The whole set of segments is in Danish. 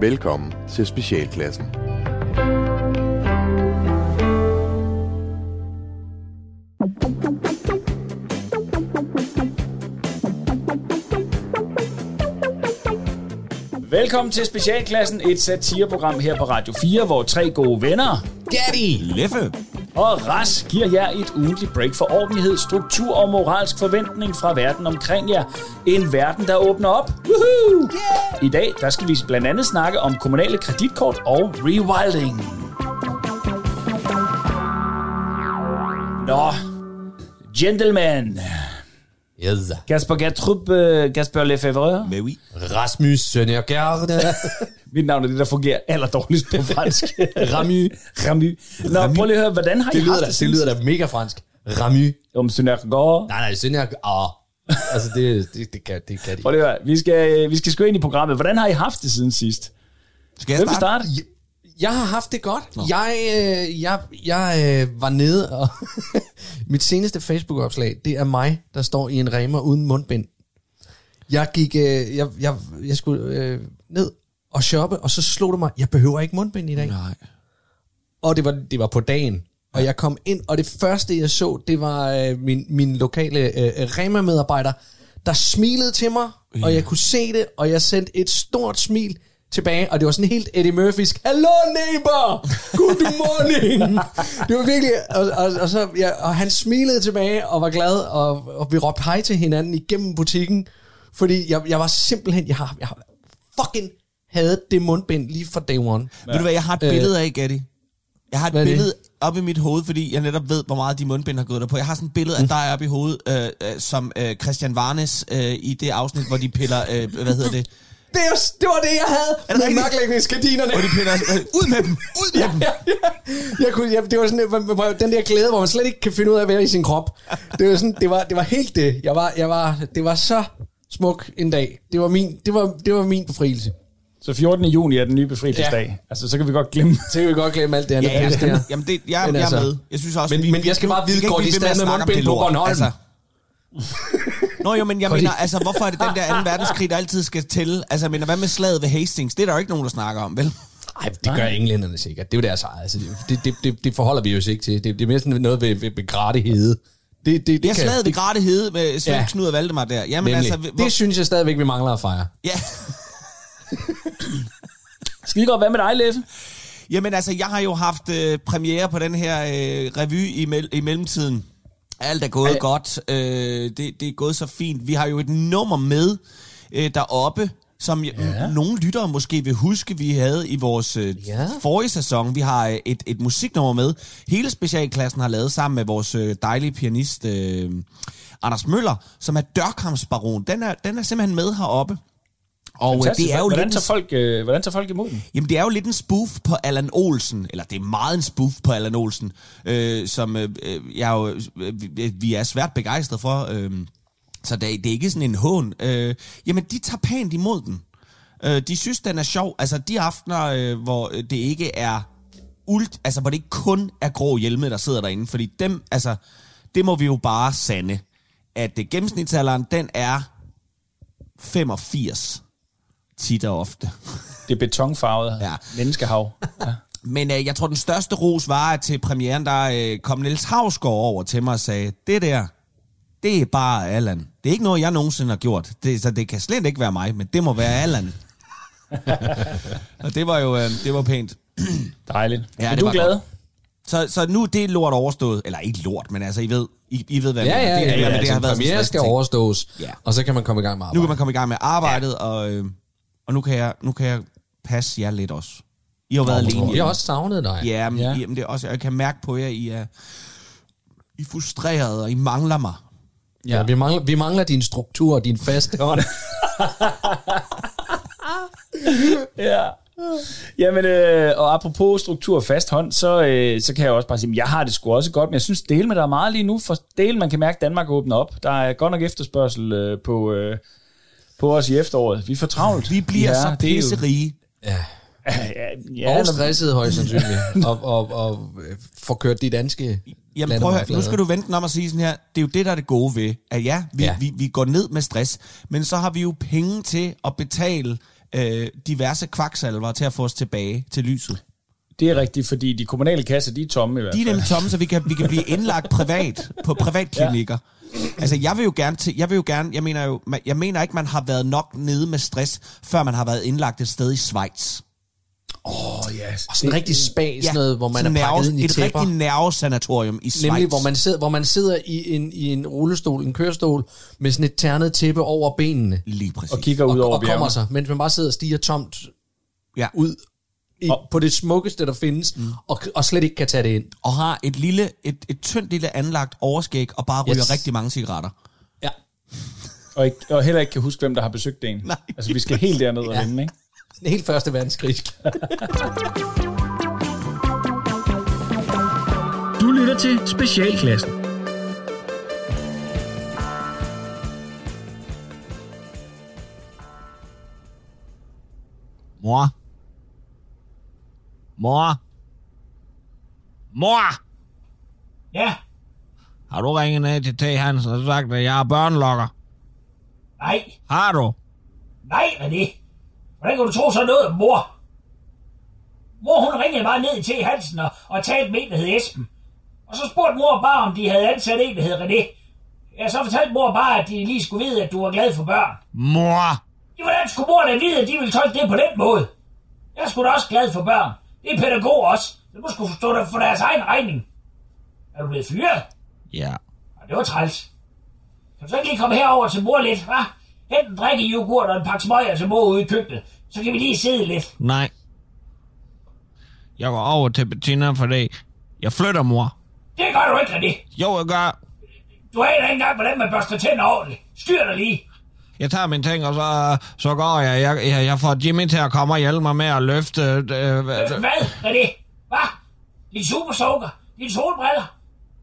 Velkommen til Specialklassen. Velkommen til Specialklassen, et satireprogram her på Radio 4, hvor tre gode venner Daddy! Leffe og Ras giver jer et ugentligt break for ordentlighed, struktur og moralsk forventning fra verden omkring jer. En verden, der åbner op. Woohoo! I dag der skal vi blandt andet snakke om kommunale kreditkort og rewilding. Nå, gentlemen. Yes. Kasper Gertrup, uh, Kasper Lefebvre. Mais oui. Rasmus Søndergaard. Mit navn er det, der fungerer allerdårligst på fransk. Ramu. Ramu. Nå, prøv lige at høre, hvordan har I Det lyder, haft da, det det lyder da mega fransk. Ramu. Om Søndergaard. Nej, nej, Søndergaard. Altså, det, det, det, kan, det kan de. Prøv lige at høre, vi skal, vi skal sgu ind i programmet. Hvordan har I haft det siden sidst? Skal jeg Hvem vil starte? starte? Jeg har haft det godt. Jeg, øh, jeg, jeg øh, var nede, og mit seneste Facebook-opslag, det er mig, der står i en remer uden mundbind. Jeg gik, øh, jeg, jeg, jeg skulle øh, ned og shoppe, og så slog det mig, jeg behøver ikke mundbind i dag. Nej. Og det var, det var på dagen. Og jeg kom ind, og det første, jeg så, det var øh, min, min lokale øh, Rema-medarbejder, der smilede til mig, yeah. og jeg kunne se det, og jeg sendte et stort smil tilbage, og det var sådan helt Eddie Murphys, Hello neighbor, good morning. det var virkelig, og, og, og, så, ja, og han smilede tilbage, og var glad, og, og vi råbte hej til hinanden igennem butikken, fordi jeg, jeg var simpelthen, jeg har, jeg har fucking havde det mundbind lige fra day one. Ved du hvad, jeg har et billede af, Gatti. Jeg har et billede op i mit hoved, fordi jeg netop ved, hvor meget de mundbind har gået der på. Jeg har sådan et billede af dig oppe i hovedet, øh, øh, som øh, Christian Varnes øh, i det afsnit, hvor de piller, øh, hvad hedder det? Det, er, det var det, jeg havde det med mørklægningsgardinerne. Hvor de piller, øh, ud med dem, ud med dem. ja, ja. Jeg kunne, jeg, det var sådan, den der glæde, hvor man slet ikke kan finde ud af at være i sin krop. Det var, sådan, det var, det var helt det. Jeg var, jeg var, det var så smuk en dag. Det var min, det var, det var min befrielse. Så 14. juni er den nye befrielsesdag. Ja. Altså, så kan vi godt glemme. Så kan vi godt glemme alt det andet Ja, pis der. Jamen, det, jeg, Men jeg altså- er med. Jeg synes også, Men- men jeg skal bare vide, vi går de stadig at med mundbind det på. Bornholm? Altså. Nå jo, men jeg mener, altså, hvorfor er det den der 2. verdenskrig, der altid skal til? Altså, jeg mener, hvad med slaget ved Hastings? Det er der jo ikke nogen, der snakker om, vel? Nej, det gør englænderne sikkert. Det er jo deres eget. Altså, det, det, det, det forholder vi jo ikke til. Det, det er mere sådan noget ved, ved, ved gratighed. Det, det, det, er kan- slaget ved Hede med Svend ja. Knud og Valdemar der. Jamen nemlig. altså, hvor, det synes jeg stadigvæk, vi mangler at fejre. ja. Skide godt, hvad med dig, Leffe? Jamen altså, jeg har jo haft øh, premiere på den her øh, revy i, mel- i mellemtiden. Alt er gået Ej. godt. Øh, det, det er gået så fint. Vi har jo et nummer med øh, deroppe, som ja. nogle lyttere måske vil huske, vi havde i vores øh, Ja. forrige sæson. Vi har øh, et, et musiknummer med. Hele specialklassen har lavet sammen med vores øh, dejlige pianist øh, Anders Møller, som er dørkampsbaron. Den er, den er simpelthen med heroppe. Og øh, Fantastisk. det er jo hvordan, lidt tager folk, øh, hvordan tager folk imod den? Jamen, det er jo lidt en spoof på Allan Olsen, eller det er meget en spoof på Allan Olsen, øh, som øh, øh, jeg jo, øh, vi- er svært begejstret for. Øh, så det, er- det er ikke sådan en hån. Øh, jamen, de tager pænt imod den. Øh, de synes, den er sjov. Altså, de aftener, øh, hvor øh, det ikke er ult, altså, hvor det ikke kun er grå hjelme, der sidder derinde, fordi dem, altså, det må vi jo bare sande, at det gennemsnitsalderen, den er 85 tit og ofte. Det er betonfarvet ja. Ja. menneskehav. Ja. Men øh, jeg tror, den største ros var, at til premieren, der øh, kom Niels Havsgaard over til mig og sagde, det der, det er bare Allan. Det er ikke noget, jeg nogensinde har gjort. Det, så det kan slet ikke være mig, men det må være Allan. og det var jo øh, det var pænt. Dejligt. Ja, er det du var glad? godt. Så, så nu det er lort overstået. Eller ikke lort, men altså, I ved, I, I ved hvad Ja, ja, det, ja, er- ja, men ja, det har altså, været sådan en premiere stressende skal overstås, Ja. og så kan man komme i gang med Nu arbejde. kan man komme i gang med arbejdet, og, øh, og nu, kan jeg, nu kan jeg passe jer lidt også. I har været alene. Vi har også savnet dig. Ja, men, Ja. ja. Jamen, det er også, jeg kan mærke på jer, I er, I er frustrerede, og I mangler mig. Ja, vi, mangler, vi mangler din struktur og din faste hånd. Ja. Jamen, øh, og apropos struktur og fast hånd, så, øh, så kan jeg også bare sige, at jeg har det sgu også godt, men jeg synes, del med der er meget lige nu, for del man kan mærke, at Danmark åbner op. Der er godt nok efterspørgsel øh, på, øh, på os i efteråret. Vi er for travlt. Vi bliver ja, så er pisserige. ja. Ja, ja, Og stresset højst sandsynligt. og, og, og øh, får kørt de danske Jamen prøv at høre, nu skal du vente om at sige sådan her, det er jo det, der er det gode ved, at ja, vi, Ja. vi, vi går ned med stress, men så har vi jo penge til at betale øh, diverse kvaksalver til at få os tilbage til lyset. Det er rigtigt, fordi de kommunale kasser, de er tomme i hvert De er fald. nemlig tomme, så vi kan, vi kan blive indlagt privat på privatklinikker. Ja. Altså, jeg vil jo gerne til, jeg vil jo gerne, jeg mener jo, jeg mener ikke, man har været nok nede med stress, før man har været indlagt et sted i Schweiz. Åh, oh, ja. Og sådan en rigtig spa, sådan noget, hvor man er nerve, pakket ind i Et tæpper. rigtigt nervesanatorium i Schweiz. Nemlig, hvor man, sidder, hvor man sidder i en, i en rullestol, en kørestol, med sådan et ternet tæppe over benene. Lige præcis. Og kigger ud Og, over og kommer bjergene. sig, mens man bare sidder og stiger tomt ja. ud i, Og- på det smukkeste, der findes, mm. og, og slet ikke kan tage det ind. Og har et lille, et, et tyndt lille anlagt overskæg, og bare ryger Yes. rigtig mange cigaretter. Ja. Og, ikke, og heller ikke kan huske, hvem der har besøgt en. Nej. Altså, vi skal helt derned og Ja. vende, ikke? Den helt første verdenskrig. Du lytter til Specialklassen. Mor. Mor. Mor! Ja, Har du ringet ned til T. Hansen og sagt, at jeg er børnelokker? nej, Har du? nej, René. Hvordan kan du tro sådan noget, mor? Mor, hun ringede bare ned til Hansen og, og talte med en, der hed Esben. Og så spurgte mor bare, om de havde ansat en, der hed René. Ja, så fortalte mor bare, at de lige skulle vide, at du var glad for børn. Mor! Ja, hvordan skulle mor da vide, at de ville tolke det på den måde? Jeg sgu da også glad for børn. Det er pædagog også. Så du skulle forstå det for deres egen regning. Er du blevet fyret? Ja. Ja, det var træls. Kan du så ikke lige komme herover til mor lidt, hva'? Hent en drikke yoghurt og en pakke smøger til mor ude i køkkenet. Så kan vi lige sidde lidt. Nej. Jeg går over til Bettina, fordi jeg flytter, mor. Det gør du ikke, René. Jo, jeg gør. Du aner ikke engang, hvordan man børster tænder ordentligt. Styr dig lige. Jeg tager mine ting, og så, så går jeg. Jeg, jeg. jeg får Jimmy til at komme og hjælpe mig med at løfte... Øh, øh, Hvad, René? Hvad? Din supersukker? Dine solbriller?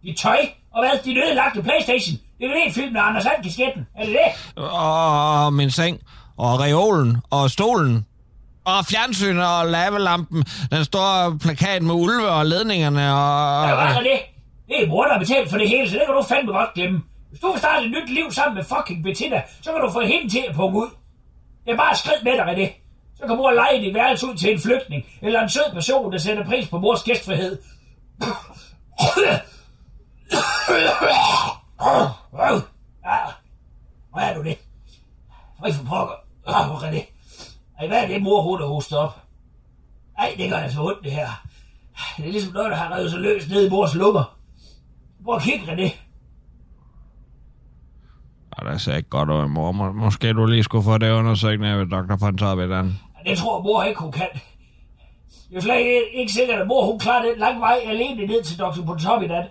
Dit tøj? Og hvad? Din ødelagte Playstation? Det er en film med Anders Sand kasketten. Er det det? og, og min seng, og reolen, og stolen, og fjernsynet, og lavelampen, den store plakat med ulve og ledningerne, og... Ja, hvad er det? Det er mor, der har betalt for det hele, så det kan du fandme godt glemme. Hvis du vil starte et nyt liv sammen med fucking Bettina, så kan du få hende til at punge ud. Jeg bare skridt med dig, det. Så kan mor lege dit værelse ud til en flygtning, eller en sød person, der sætter pris på mors gæstfrihed. Hvad er du det? Fri for pokker. Hvor er det? Ej, hvad er det, mor hun har hostet op? Ej, det gør altså ondt, det her. Det er ligesom noget, der har revet sig løs ned i mors lummer. Prøv at kigge, René. Ja, det ser ikke godt ud, mor. Må- Måske du lige skulle få det undersøgt ned ved Dr. Pantobbedan. Det tror mor ikke, hun kan. Jeg er slet ikke, ikke sikkert, at mor hun klarer den lange vej alene ned til Dr. Pontoppidan.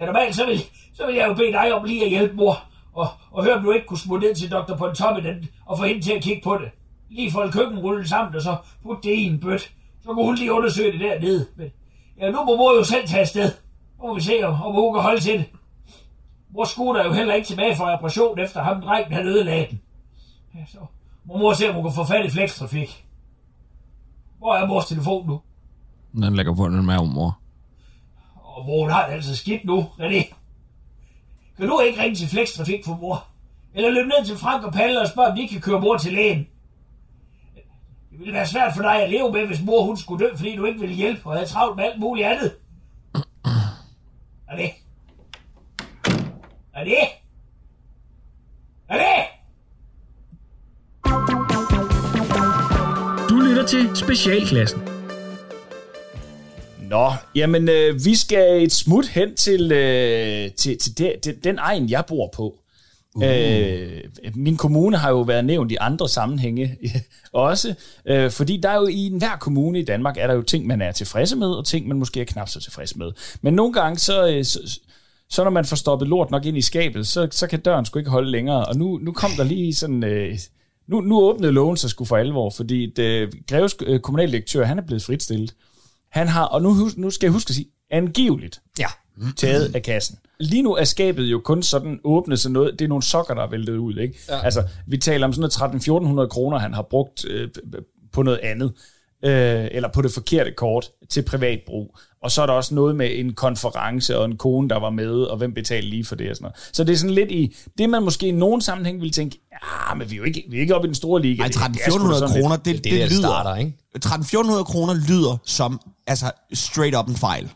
Ja, normalt så vil, så vil jeg jo bede dig om lige at hjælpe mor. Og, og høre, om du ikke kunne smutte ned til Dr. Pontoppidan og få hende til at kigge på det. Lige folde køkkenrullen sammen og så putte det i en bøt. Så kunne hun lige undersøge det dernede. Men ja, nu må mor jo selv tage afsted. Nu må vi se, om, om hun kan holde til det. Mor skutter jo heller ikke tilbage fra operation, efter ham drengen havde ødelagt den. Ja, så må mor se, om hun kan få fat i flekstrafik. Hvor er mors telefon nu? Den ligger på den mave, mor. Og mor har det altså skidt nu, René. Kan du ikke ringe til flekstrafik for mor? Eller løbe ned til Frank og Palle og spørge, om de kan køre mor til lægen? Det ville være svært for dig at leve med, hvis mor hun skulle dø, fordi du ikke ville hjælpe og havde travlt med alt muligt andet. Er det? Er det? Er det? Du lytter til Specialklassen. Nå, jamen øh, vi skal et smut hen til, øh, til, til, det, til den egen, jeg bor på. Uh. Øh, min kommune har jo været nævnt i andre sammenhænge også, øh, fordi der er jo i enhver kommune i Danmark, er der jo ting, man er tilfredse med, og ting, man måske er knap så tilfreds med. Men nogle gange, så, øh, så, så når man får stoppet lort nok ind i skabet, så, så kan døren sgu ikke holde længere. Og nu, nu kom der lige sådan... Øh, nu, nu åbnede loven sig sgu for alvor, fordi det, Greves øh, kommunaldirektør, han er blevet fritstillet. Han har, og nu, nu skal jeg huske at sige, angiveligt ja. taget af kassen. Lige nu er skabet jo kun sådan åbnet sådan noget, det er nogle sokker, der er væltet ud, ikke? Ja. Altså, vi taler om sådan noget 13-1400 kroner, han har brugt øh, på noget andet, øh, eller på det forkerte kort til privat brug. Og så er der også noget med en konference og en kone, der var med, og hvem betalte lige for det og sådan noget. Så det er sådan lidt i, det man måske i nogen sammenhæng vil tænke, ja, men vi er jo ikke, vi er ikke oppe i den store liga. Nej, Det- det er sgu da 1300 sådan lidt- kroner, det, det, det der, det lyder... starter, ikke? 1300 kroner lyder som altså straight up en fejl.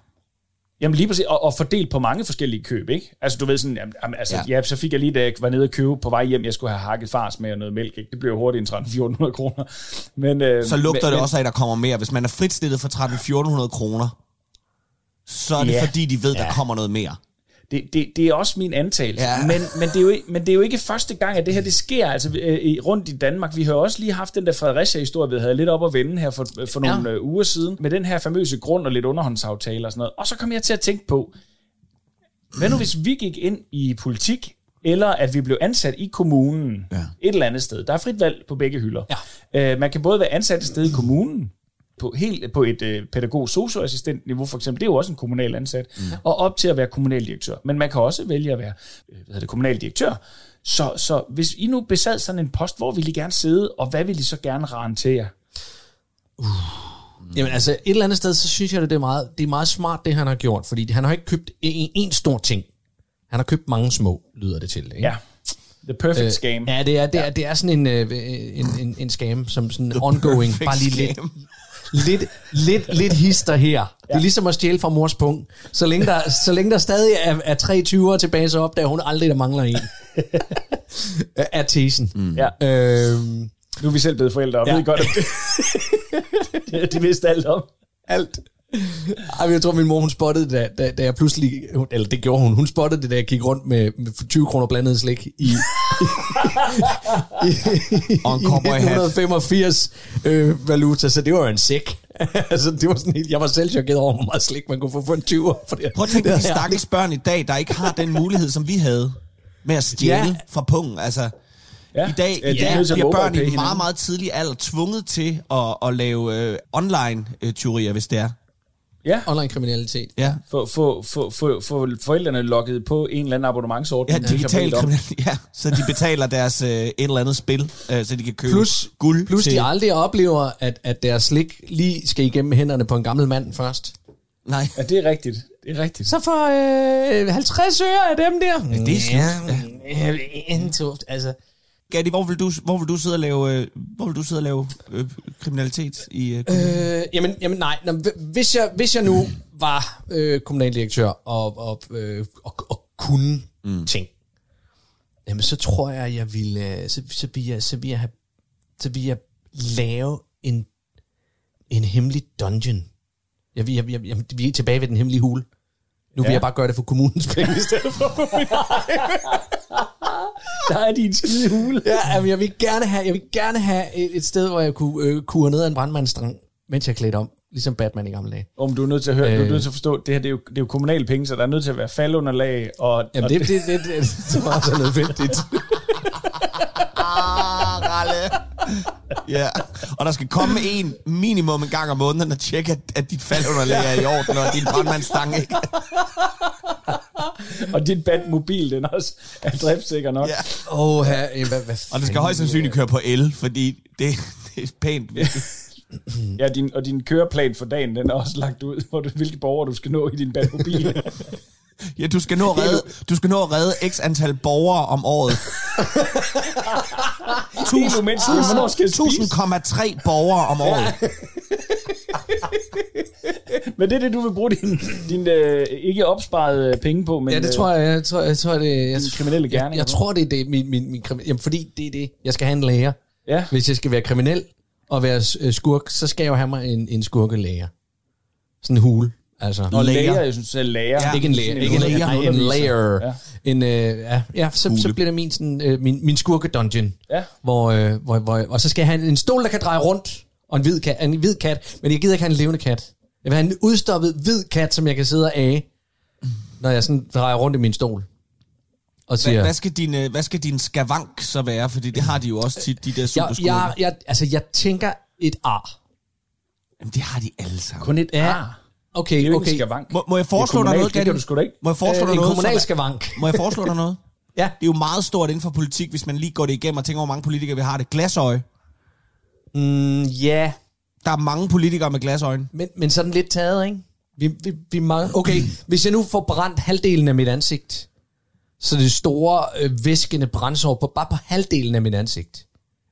Jamen lige præcis, og, og fordelt på mange forskellige køb, ikke? Altså du ved sådan, jamen, altså, Ja. ja. så fik jeg lige, da jeg var nede og købe på vej hjem, jeg skulle have hakket fars med og noget mælk, ikke? Det blev hurtigt en 1300-1400 kroner. Men, øh, Så lugter men, det også af, at der kommer mere. Hvis man er fritstillet for 1300 kroner, så er det Ja. fordi, de ved, der kommer noget mere. Det, det, det er også min antagelse. Ja. Ja. Men, men, det er jo, ikke- men det er jo ikke første gang, at det her det sker altså, øh, rundt i Danmark. Vi har også lige haft den der Fredericia-historie, vi havde lidt op at vende her for, for nogle Ja. ja. uger siden, med den her famøse grund og lidt underhåndsaftaler og sådan noget. Og så kom jeg til at tænke på, hvad nu hvis vi gik ind i politik, eller at vi blev ansat i kommunen Ja. ja. et eller andet sted. Der er frit valg på begge hylder. Ja. Øh, man kan både være ansat et sted i kommunen, på, helt, på et øh, pædagog socioassistent niveau for eksempel, det er jo også en kommunal ansat, mm. og op til at være kommunaldirektør. Men man kan også vælge at være øh, hvad hedder det, kommunaldirektør. Så, så hvis I nu besad sådan en post, hvor vil I gerne sidde, og hvad vil I så gerne rentere? Jamen altså, et eller andet sted, så synes jeg, at det er meget, det er meget smart, det han har gjort, fordi han har ikke købt en, en stor ting. Han har købt mange små, lyder det til. Ikke? Ja, the perfect øh, scam. Ja, det er, det er, det er sådan en, øh, en, en, en scam, som sådan ongoing, perfect bare lige scam. lidt, lidt, lidt hister her. Ja. Det er ligesom at stjæle fra mors pung. Så længe der, så længe der stadig er, er tre 20'ere tilbage, så opdager hun aldrig, der mangler en. er tesen. Mm. Ja. Øhm, Nu er vi selv blevet forældre, og Ja. ved godt, at det, de vidste alt om. alt. Ej, jeg tror, min mor, hun spottede det, da, da, da jeg pludselig... hun- Eller det gjorde hun. Hun spottede det, da jeg gik rundt med, med 20 kroner blandet slik i, i, i cowboyhat. 1985 øh, valuta, så det var jo en sæk. altså, det var sådan, jeg var selv chokeret over, hvor meget slik man kunne få for en 20'er. For det, Prøv at tænke på de stakkels børn i dag, der ikke har den mulighed, som vi havde med at stjæle Ja. fra pungen. Altså, Ja. I dag, Ja, i dag bliver børn i en meget, meget tidlig alder tvunget til at, at lave øh, online-teorier, hvis det er. Ja, Online kriminalitet. Ja, få, få, få, få, få forældrene lukket på en eller anden abonnementsordning. ja digital kriminalitet. Ja, så de betaler deres øh, et eller andet spil, øh, så de kan købe Plus, guld plus til... de aldrig oplever, at, at deres slik lige skal igennem hænderne på en gammel mand først. Nej, Ja, det er rigtigt. Det er rigtigt. Så for øh, 50 øre af dem der. det er slut. Ja, ja, en tuft, altså. Gatti, hvor vil du, hvor vil du sidde og lave, øh, hvor vil du sidde og lave øh, kriminalitet i... Øh, Øh, jamen, jamen nej, Nå, hvis jeg, hvis jeg nu var øh, kommunaldirektør og, og, øh, og, og kunne mm. ting, jamen så tror jeg, jeg ville, øh, så, så ville jeg, så ville jeg, have, så ville jeg lave en, en hemmelig dungeon. Jeg, vil- jeg, jeg, jeg, vi er tilbage ved den hemmelige hule. Nu vil Ja. jeg bare gøre det for kommunens penge i stedet for på min Der er din skide hule. Ja, jamen, jeg vil gerne have, jeg vil gerne have et, et sted, hvor jeg kunne øh, kure ned ad en brandmandsstrang, mens jeg klædte om, ligesom Batman i gamle dage. Om du er nødt til at høre, øh. du er Øh. nødt til at forstå, det her det er, jo, det er jo kommunale penge, så der er nødt til at være faldunderlag. Og, Jamen, og det, det, det, det, det var også nødvendigt. Ah, Ralle. Ja, og der skal komme en minimum en gang om måneden og tjekke, at, at dit faldunderlag er i orden, og at din brandmandsstang ikke... og dit Batmobil, den også er driftsikker nok. Ja. Oh, hvad, hvad Og det skal højst sandsynligt køre på el, fordi det, det er pænt. Ja, din, og din køreplan for dagen, den er også lagt ud, hvor du, hvilke borgere du skal nå i din Batmobil. Ja, du skal nå at redde, du skal nå at redde x antal borgere om året. Helt umenneskeligt. Hvornår skal jeg spise? 1000,3 borgere om året. Men det er det, du vil bruge din, din øh, ikke opsparede penge på. Men, Ja, det tror jeg, jeg tror, jeg tror det, jeg, kriminelle jeg, gerning, jeg, eller tror, det er det, min, min, min krimi- jamen, fordi det er det, jeg skal have en læger. Ja. Hvis jeg skal være kriminel og være øh, skurk, så skal jeg jo have mig en, en skurkelæger. Sådan en hule, altså. Og læger. læger, jeg synes selv læger. Ja. Ikke en læger, ikke en læger, nej, en layer. Ja. En, øh, ja, ja så, så bliver det min, sådan, øh, min, min skurke dungeon. Ja. Hvor, øh, hvor, hvor, og så skal jeg have en, en stol, der kan dreje rundt, og en hvid, kat, en hvid kat, men jeg gider ikke have en levende kat. Jeg vil have en udstoppet hvid kat, som jeg kan sidde og af, når jeg sådan drejer rundt i min stol. Og Hvad, siger, hvad, skal din, øh, hvad skal din skavank så være? Fordi det har de jo også tit, de der jeg, superskurke. jeg, jeg, altså, jeg tænker et ar. Jamen, det har de alle sammen. Kun et Ja. ar. Okay, Det er jo okay. ikke en skavank. Må, må jeg foreslå dig noget, det kan Gatti? du sgu da ikke. Må jeg foreslå Øh, dig en noget? kommunal skavank. Må jeg foreslå dig noget? Ja. Det er jo meget stort inden for politik, hvis man lige går det igennem og tænker, hvor mange politikere vi har det. Glasøje. Mm, ja, Der er mange politikere med glasøjne. men, men sådan lidt taget, ikke? Vi, vi, vi mangler... Okay, hvis jeg nu får brændt halvdelen af mit ansigt, så det store øh, væskende brændsår på bare på halvdelen af mit ansigt.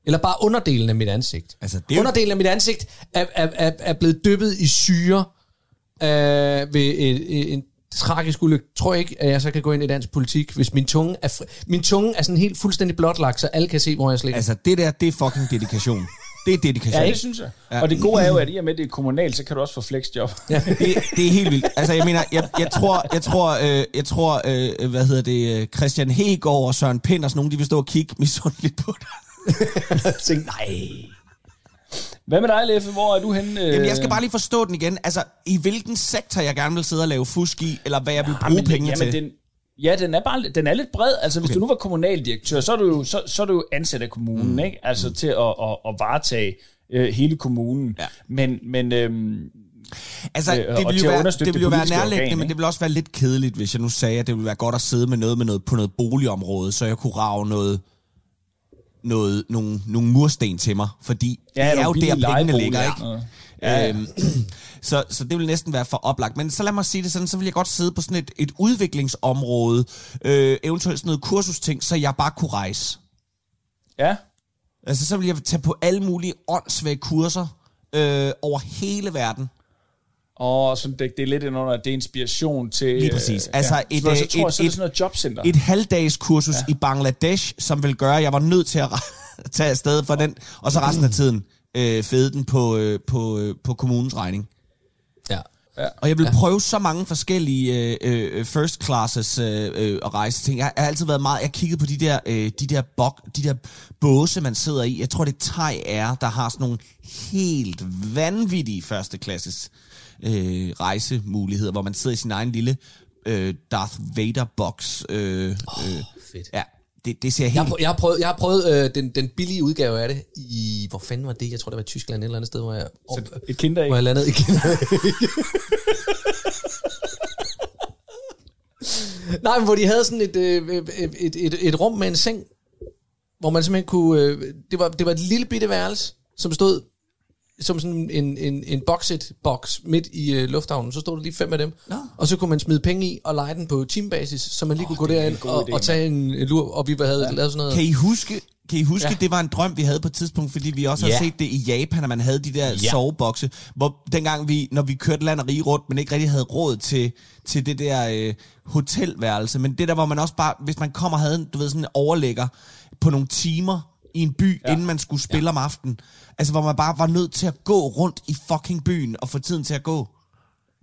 Eller bare underdelen af mit ansigt. Altså, det er jo- Underdelen af mit ansigt er, er, er, er blevet dyppet i syre øh, ved et, en tragisk ulykke. Tror jeg ikke, at jeg så kan gå ind i dansk politik, hvis min tunge er, fri. min tunge er sådan helt fuldstændig blotlagt, så alle kan se, hvor jeg slikker. Altså, det der, det er fucking dedikation. Det er dedikation. Ja, det synes jeg. Ja. Og det gode er jo, at i og med, at det er kommunalt, så kan du også få flexjob. Ja. det, det er helt vildt. Altså, jeg mener, jeg, jeg tror, jeg tror, øh, jeg tror øh, hvad hedder det, øh, Christian Hegård og Søren Pind og sådan nogle, de vil stå og kigge misundeligt på dig. tænkte, nej. Hvad med dig, Leffe? Hvor er du henne? Jamen, jeg skal bare lige forstå den igen. Altså, i hvilken sektor jeg gerne vil sidde og lave fusk i, eller hvad jeg vil bruge pengene jamen, til. Den, ja, den er, bare, den er lidt bred. Altså, hvis okay. du nu var kommunaldirektør, så er du jo, så, så er du jo ansat af kommunen, mm. ikke? Altså, mm. til at, at, at varetage øh, hele kommunen. Ja. Men, men øhm, Altså, øh, det ville jo være, det ville jo være nærliggende, organ, men det ville også være lidt kedeligt, hvis jeg nu sagde, at det ville være godt at sidde med noget med noget, på noget boligområde, så jeg kunne rage noget, noget, nogle, nogle mursten til mig, fordi Ja, det er jo der pengene ligger, ikke? noget. Ja, øhm, så, så det vil næsten være for oplagt. Men så lad mig sige det sådan, så vil jeg godt sidde på sådan et, et udviklingsområde, øh, eventuelt sådan noget kursusting, så jeg bare kunne rejse. ja. Altså, så vil jeg tage på alle mulige åndssvage kurser øh, over hele verden. Og så det, det er lidt under, at det er inspiration til... Lige præcis. Øh, Altså, ja. et, så, så øh, tror et- så er det sådan noget jobcenter. Et halvdags kursus ja. i Bangladesh, som vil gøre, at jeg var nødt til at tage afsted for den, og så resten af tiden øh, fede den på, øh, på, øh, på kommunens regning. Ja. Og jeg vil ja. prøve så mange forskellige øh, øh, first classes øh, øh, at rejse ting. Jeg har altid været meget, jeg har kigget på de der, øh, de der, bok, de der båse, man sidder i. Jeg tror, det er Thai Air, der har sådan nogle helt vanvittige førsteklasses øh, rejsemuligheder, hvor man sidder i sin egen lille øh, Darth Vader-box. Øh, oh, øh, fedt. Ja, det, det ser Jeg helt... har, prø- jeg har prøvet, jeg har prøvet øh, den, den billige udgave af det i... Hvor fanden var det? Jeg tror, det var i Tyskland et eller andet sted, hvor jeg... Så et kinderæg. Hvor jeg landede i Kinderæg. Nej, men hvor de havde sådan et, øh, et, et, et, et rum med en seng, hvor man simpelthen kunne... Øh, det, var, det var et lille bitte værelse, som stod som sådan en, en, en boxet box midt i øh, lufthavnen. Så stod der lige fem af dem. Nå. Og så kunne man smide penge i og lege den på teambasis, så man lige oh, kunne gå er derind og, idé, og tage en, en lur. Og vi havde ja. lavet sådan noget... Kan I huske, kan I huske Ja. det var en drøm, vi havde på et tidspunkt, fordi vi også har Ja. set det i Japan, at man havde de der Ja. sovebokse, hvor dengang vi, når vi kørte land og rige rundt, men ikke rigtig havde råd til, til det der øh, hotelværelse, men det der, hvor man også bare, hvis man kommer og havde, en, du ved, sådan en overlægger på nogle timer i en by, ja. inden man skulle spille ja. om aftenen, altså hvor man bare var nødt til at gå rundt i fucking byen og få tiden til at gå.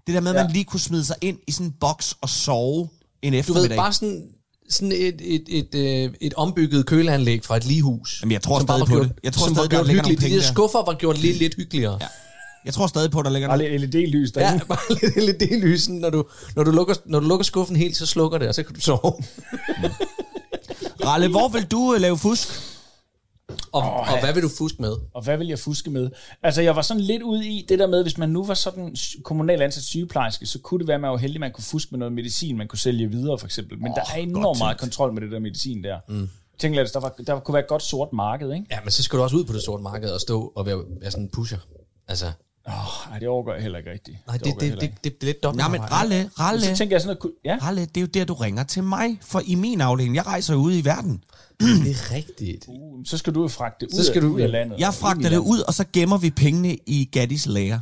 Det der med, at Ja. man lige kunne smide sig ind i sådan en boks og sove en Du eftermiddag. ved, bare sådan, sådan et, et, et, et, et ombygget køleanlæg fra et ligehus. Jamen, jeg tror bare stadig på gjort, det. Jeg tror som stadig, var der gjort ligger nogle hyggeligt. De der der. skuffer var gjort lidt, lidt hyggeligere. Ja. Jeg tror stadig på, at der ligger Bare noget. lidt LED-lys derinde. Ja, bare lidt LED-lysen. Når du, når, du lukker, når du lukker skuffen helt, så slukker det, og så kan du sove. Ralle, hvor vil du øh, lave fusk? Og, oh, og hvad vil du fuske med? Og hvad vil jeg fuske med? Altså, jeg var sådan lidt ude i det der med, hvis man nu var sådan kommunal ansat sygeplejerske, så kunne det være, at man var heldig, at man kunne fuske med noget medicin, man kunne sælge videre, for eksempel. Men oh, der er enormt meget kontrol med det der medicin der. Mm. Tænk lidt, der, var, der kunne være et godt sort marked, ikke? Ja, men så skal du også ud på det sorte marked og stå og være, være sådan en pusher. Altså, Åh, oh, det overgår jeg heller ikke rigtigt. nej, det, det, det, det, det er lidt dobbelt. Nej, men Ralle, Ralle, Så tænker jeg sådan noget... Ja, Ralle, det er jo der, du ringer til mig. For i min afdeling, jeg rejser jo ud i verden. det er rigtigt. uh, så skal du jo fragte det ud, Så skal du- ud af landet. Jeg fragter det ud, og så gemmer vi pengene i Gaddis lager.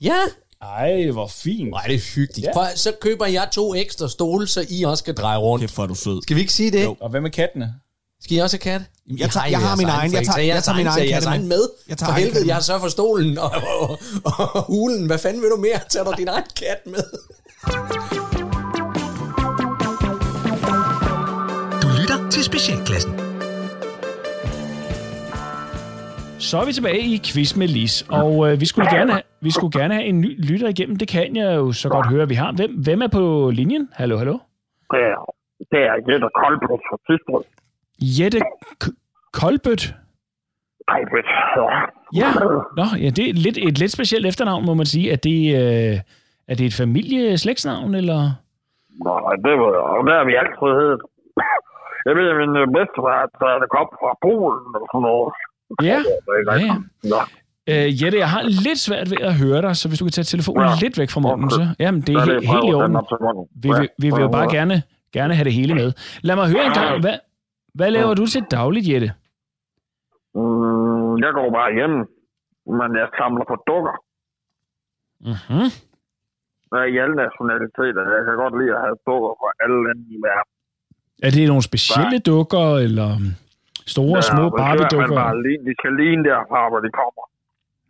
Ja, Ej, hvor fint. nej, det er hyggeligt. Ja. Ja. For, så køber jeg to ekstra stole, så I også kan dreje rundt. Kæft, hvor er du sød. Skal vi ikke sige det? Jo. Og hvad med kattene? Skal I også have kat? Jeg tager- jeg har min egen. Jeg tager- jeg tager min egen katte katte med. Jeg tager For egen helvede, katte jeg har sørget for stolen og, og, og, hulen. Hvad fanden vil du mere? Tager du din egen kat med? Du lytter til Specialklassen. Så er vi tilbage i quiz med Lis, og øh, vi, skulle gerne have, vi skulle gerne have en ny lytter igennem. Det kan jeg jo så godt høre, vi har. Hvem, hvem er på linjen? Hallo, hallo? Det er, det er Jette Koldbøt fra Tisbrød. Jette K- Kolbøt? Koldbøt, ja. Ja, Nå, ja, det er lidt, et lidt specielt efternavn, må man sige. Er det, øh, er det et familieslægtsnavn, eller? Nej, det var og der har vi altid heddet. Jeg ved, at min øh, bedstefar, der kom fra Polen eller sådan noget. Ja, er ja, ja. Øh, Jette, jeg har lidt svært ved at høre dig, så hvis du kan tage telefonen Ja. lidt væk fra munden, så... Jamen, det er det he- helt i prøver orden. Vi, vi, vi vil jo bare gerne, gerne have det hele med. Lad mig høre en gang, hvad, hvad laver du til dagligt, Jette? Mm, jeg går bare hjem, men jeg samler på dukker. Der er i alle nationaliteter. Jeg kan godt lide at have dukker fra alle lande i verden. Er det nogle specielle dukker, eller store, Ja, små er Barbie-dukker? Bare de skal ligne derfra, hvor de kommer.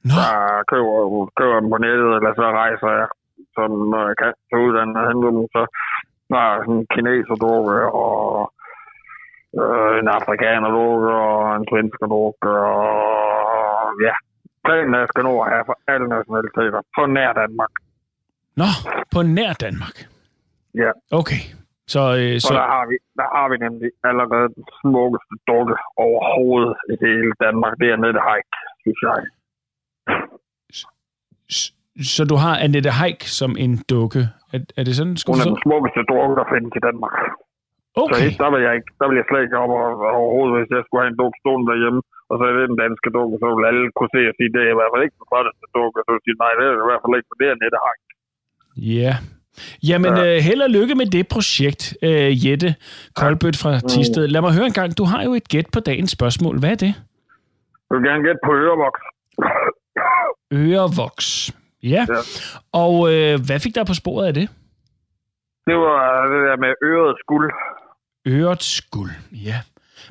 Nå, Så køber, køber dem på nettet, eller så rejser jeg, sådan, når jeg kan, til udlandet og henter dem. Så der er sådan en kineser dukke, og en afrikaner dukke, og en svensker dukke, og ja. Planen er, skal nå at have for alle nationaliteter, på nær Danmark. nå, på nær Danmark. Ja. Okay, så, øh, Så der har, vi, der har vi nemlig allerede den smukkeste dukke overhovedet i hele Danmark. Det er Annette Haik, synes jeg. s- så du har Annette Haik som en dukke. Er, er det sådan, skal Hun er den smukkeste dukke, der findes i Danmark. Så Okay, okay. der vil jeg ikke, der vil jeg slet ikke op over- overhovedet, hvis jeg skulle have en dukke stående derhjemme, og så er det den danske dukke, så vil alle kunne se og sige, det er i hvert fald ikke den flotteste dukke, så vil sige, nej, det er i hvert fald ikke, for det er Annette Haik. ja. Jamen, øh, held og lykke med det projekt, øh, Jette Kolbøt fra Tisted. Lad mig høre en gang, du har jo et gæt på dagens spørgsmål. Hvad er det? Jeg vil gerne gætte på ørevoks. Ørevoks. Ja. Ja. Og øh, hvad fik der på sporet af det? Det var det der med øret skuld. Øret skuld. Ja.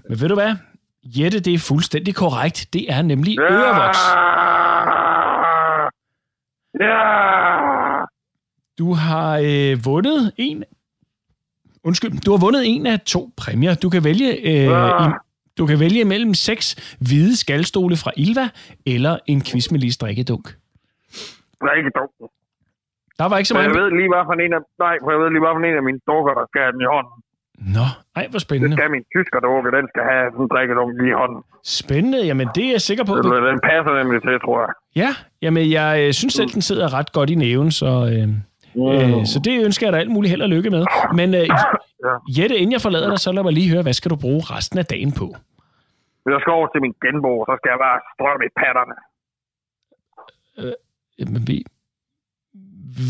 Men ved du hvad? Jette, det er fuldstændig korrekt. Det er nemlig Ja! ørevoks. Ja! Du har øh, vundet en... Undskyld, du har vundet en af to præmier. Du kan vælge, øh, Ah. i, du kan vælge mellem seks hvide skalstole fra Ilva eller en quiz med lige strikkedunk. Det ikke dumt. Der var ikke så Så jeg meget... ved lige, hvad for en af, nej, for jeg ved lige, hvad for en af mine dukker, der skal have den i hånden. Nå, ej, hvor Det spændende. skal min tysker dukke, den skal have sådan en drikkedunk i hånden. Spændende, jamen det er jeg sikker på. Det- Den passer nemlig til, tror jeg. Ja, jamen jeg øh, synes selv, den sidder ret godt i næven, så, øh, øh, så det ønsker jeg dig alt muligt held og lykke med. Men øh, Jette, inden jeg forlader dig, så lad mig lige høre, hvad skal du bruge resten af dagen på? Hvis jeg skal over til min genbo, så skal jeg bare strømme i patterne. Jamen, vi,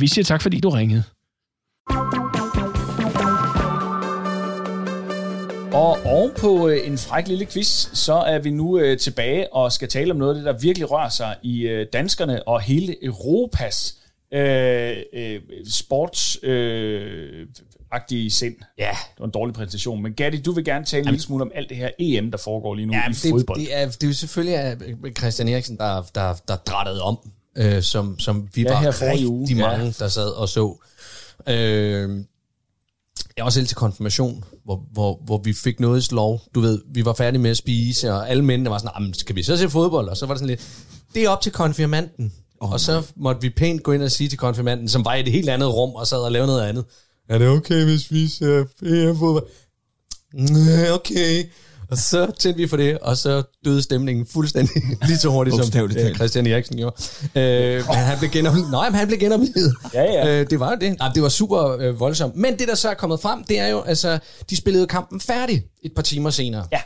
vi siger tak, fordi du ringede. Og ovenpå øh, en fræk lille quiz, så er vi nu øh, tilbage og skal tale om noget af det, der virkelig rører sig i øh, danskerne og hele Europas øh, øh, sports øh, agtige sind. Ja. Det var en dårlig præsentation, men Gatti, du vil gerne tale en lille smule om alt det her EM, der foregår lige nu Ja, i det, fodbold. det, er, det er jo selvfølgelig øh, Christian Eriksen, der, der, der drættede om, øh, som, som vi Ja, var her rigtig uge. mange, Ja. der sad og så. Øh, jeg var også helt til konfirmation, hvor, hvor, hvor vi fik noget lov. Du ved, vi var færdige med at spise, og alle mændene var sådan, "Ah, men skal vi så se fodbold? Og så var det sådan lidt, det er op til konfirmanden. Oh, og så måtte vi pænt gå ind og sige til konfirmanden, som var i et helt andet rum og sad og lavede noget andet. Er det okay, hvis vi ser EM-fodbold? Okay. Og så tændte vi for det, og så døde stemningen fuldstændig lige så hurtigt, som øh. Christian Eriksen gjorde. Øh, men han blev genoplevet. Nej, men han blev genoplevet. Ja, ja. Øh, det var det. Nej, det var super øh, voldsomt. Men det, der så er kommet frem, det er jo, altså, de spillede kampen færdig et par timer senere. Ja.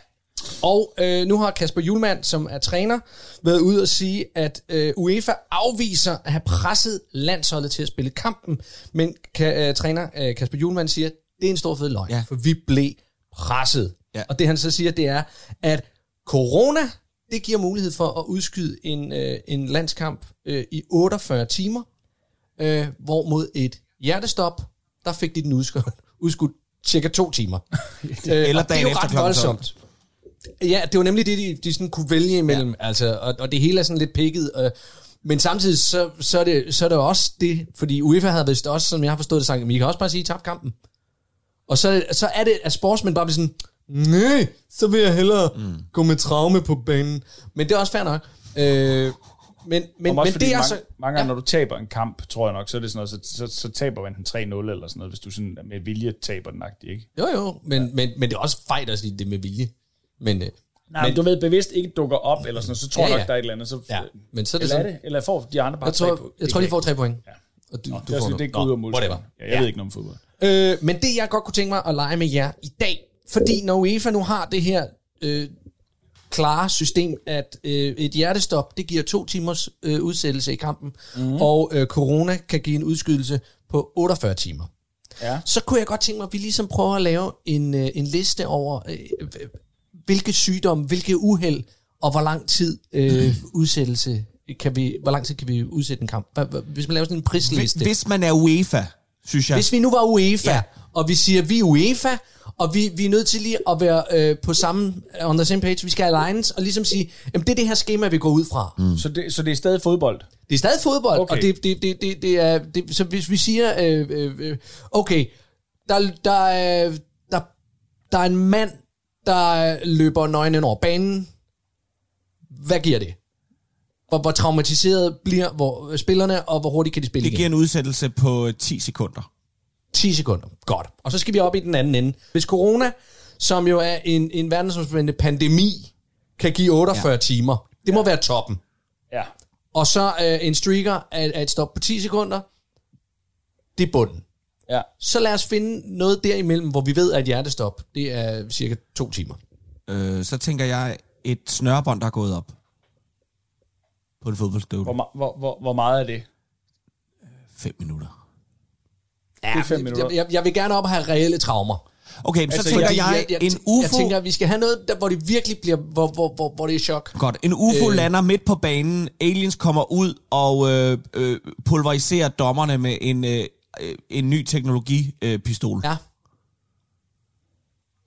Og øh, nu har Kasper Julemand, som er træner, været ude og sige, at øh, UEFA afviser at have presset landsholdet til at spille kampen. Men kan, øh, træner øh, Kasper Julemand siger, det er en stor fed løgn, Ja. for vi blev presset. Ja. Og det han så siger, det er, at corona, det giver mulighed for at udskyde en, øh, en landskamp øh, i 48 timer, øh, hvor mod et hjertestop, der fik de den udskudt, udskudt cirka to timer. øh, Eller og det er dagen jo efter ret voldsomt. Ja, det var nemlig det, de, de sådan kunne vælge imellem, ja. altså, og, og det hele er sådan lidt pikket, øh, men samtidig så, så, er det, så er det også det, fordi UEFA havde vist også, som jeg har forstået det, sagt, men I kan også bare sige, tab kampen. Og så, er det- så er det, at sportsmænd bare bliver sådan, nej, så vil jeg hellere mm. gå med traume på banen. Men det er også fair nok. Øh, men men, Men, det er mange, så... mange gange, når du taber en kamp, tror jeg nok, så er det sådan noget, så, så, så taber man den 3-0 eller sådan noget, hvis du sådan med vilje taber den agtigt, ikke? Jo, jo, men, ja. men, men det er også fejl at sige det med vilje. Men, øh, Nej, men du ved, bevidst ikke dukker op, eller sådan noget, så tror Ja, jeg ja. nok, der er et eller andet. Så, ja, men så er det eller er sådan... det? Eller får de andre bare Jeg tre tror, på? jeg tror, de får tre point. Ja. Og du, Nå, du det, er, får det går ud af Nå, målscoren. whatever. Ja, jeg ved ikke noget om fodbold. Øh, men det, jeg godt kunne tænke mig at lege med jer i dag, fordi når UEFA nu har det her øh, klare system, at øh, et hjertestop, det giver to timers øh, udsættelse i kampen, mm. og øh, corona kan give en udskydelse på 48 timer. Ja. Så kunne jeg godt tænke mig, at vi ligesom prøver at lave en, øh, en liste over, øh, hvilke sygdomme, hvilke uheld, og hvor lang tid øh, udsættelse kan vi, hvor lang tid kan vi udsætte en kamp? Hvis man laver sådan en prisliste. hvis man er UEFA, synes jeg. Hvis vi nu var UEFA, Ja. og vi siger, vi er UEFA, og vi, vi er nødt til lige at være øh, på samme, on the same page, vi skal alliance, og ligesom sige, jamen det er det her schema, vi går ud fra. Mm. Så, det, så det er stadig fodbold? Det er stadig fodbold, Okay. og det, det, det, det, det er, det, så hvis vi siger, øh, øh, øh, okay, der, der, er, der, der er en mand, der løber nøgen ind over banen, hvad giver det? Hvor, hvor traumatiseret bliver hvor, spillerne, og hvor hurtigt kan de spille Det igen? giver en udsættelse på 10 sekunder. 10 sekunder. Godt. Og så skal vi op i den anden ende. Hvis corona, som jo er en, en verdensomspændende pandemi, kan give 48 ja. timer, det må ja. være toppen. Ja. Og så øh, en streaker af, af et stop på 10 sekunder, det er bunden. Ja. Så lad os finde noget derimellem, hvor vi ved, at hjertestop, det er cirka to timer. Øh, så tænker jeg et snørebånd, der er gået op. På en fodboldstøvle. Hvor, hvor, hvor, hvor meget er det? 5 minutter. Ja, Det er fem minutter. Jeg, jeg, jeg vil gerne op og have reelle traumer. Okay, men så Altså, tænker jeg- jeg, jeg, en UFO... jeg tænker, at vi skal have noget, der, hvor det virkelig bliver, hvor, hvor, hvor, hvor det er chok. Godt. En UFO øh. Lander midt på banen. Aliens kommer ud og øh, øh, pulveriserer dommerne med en, øh, øh, en ny teknologipistol. Øh, pistol. Ja.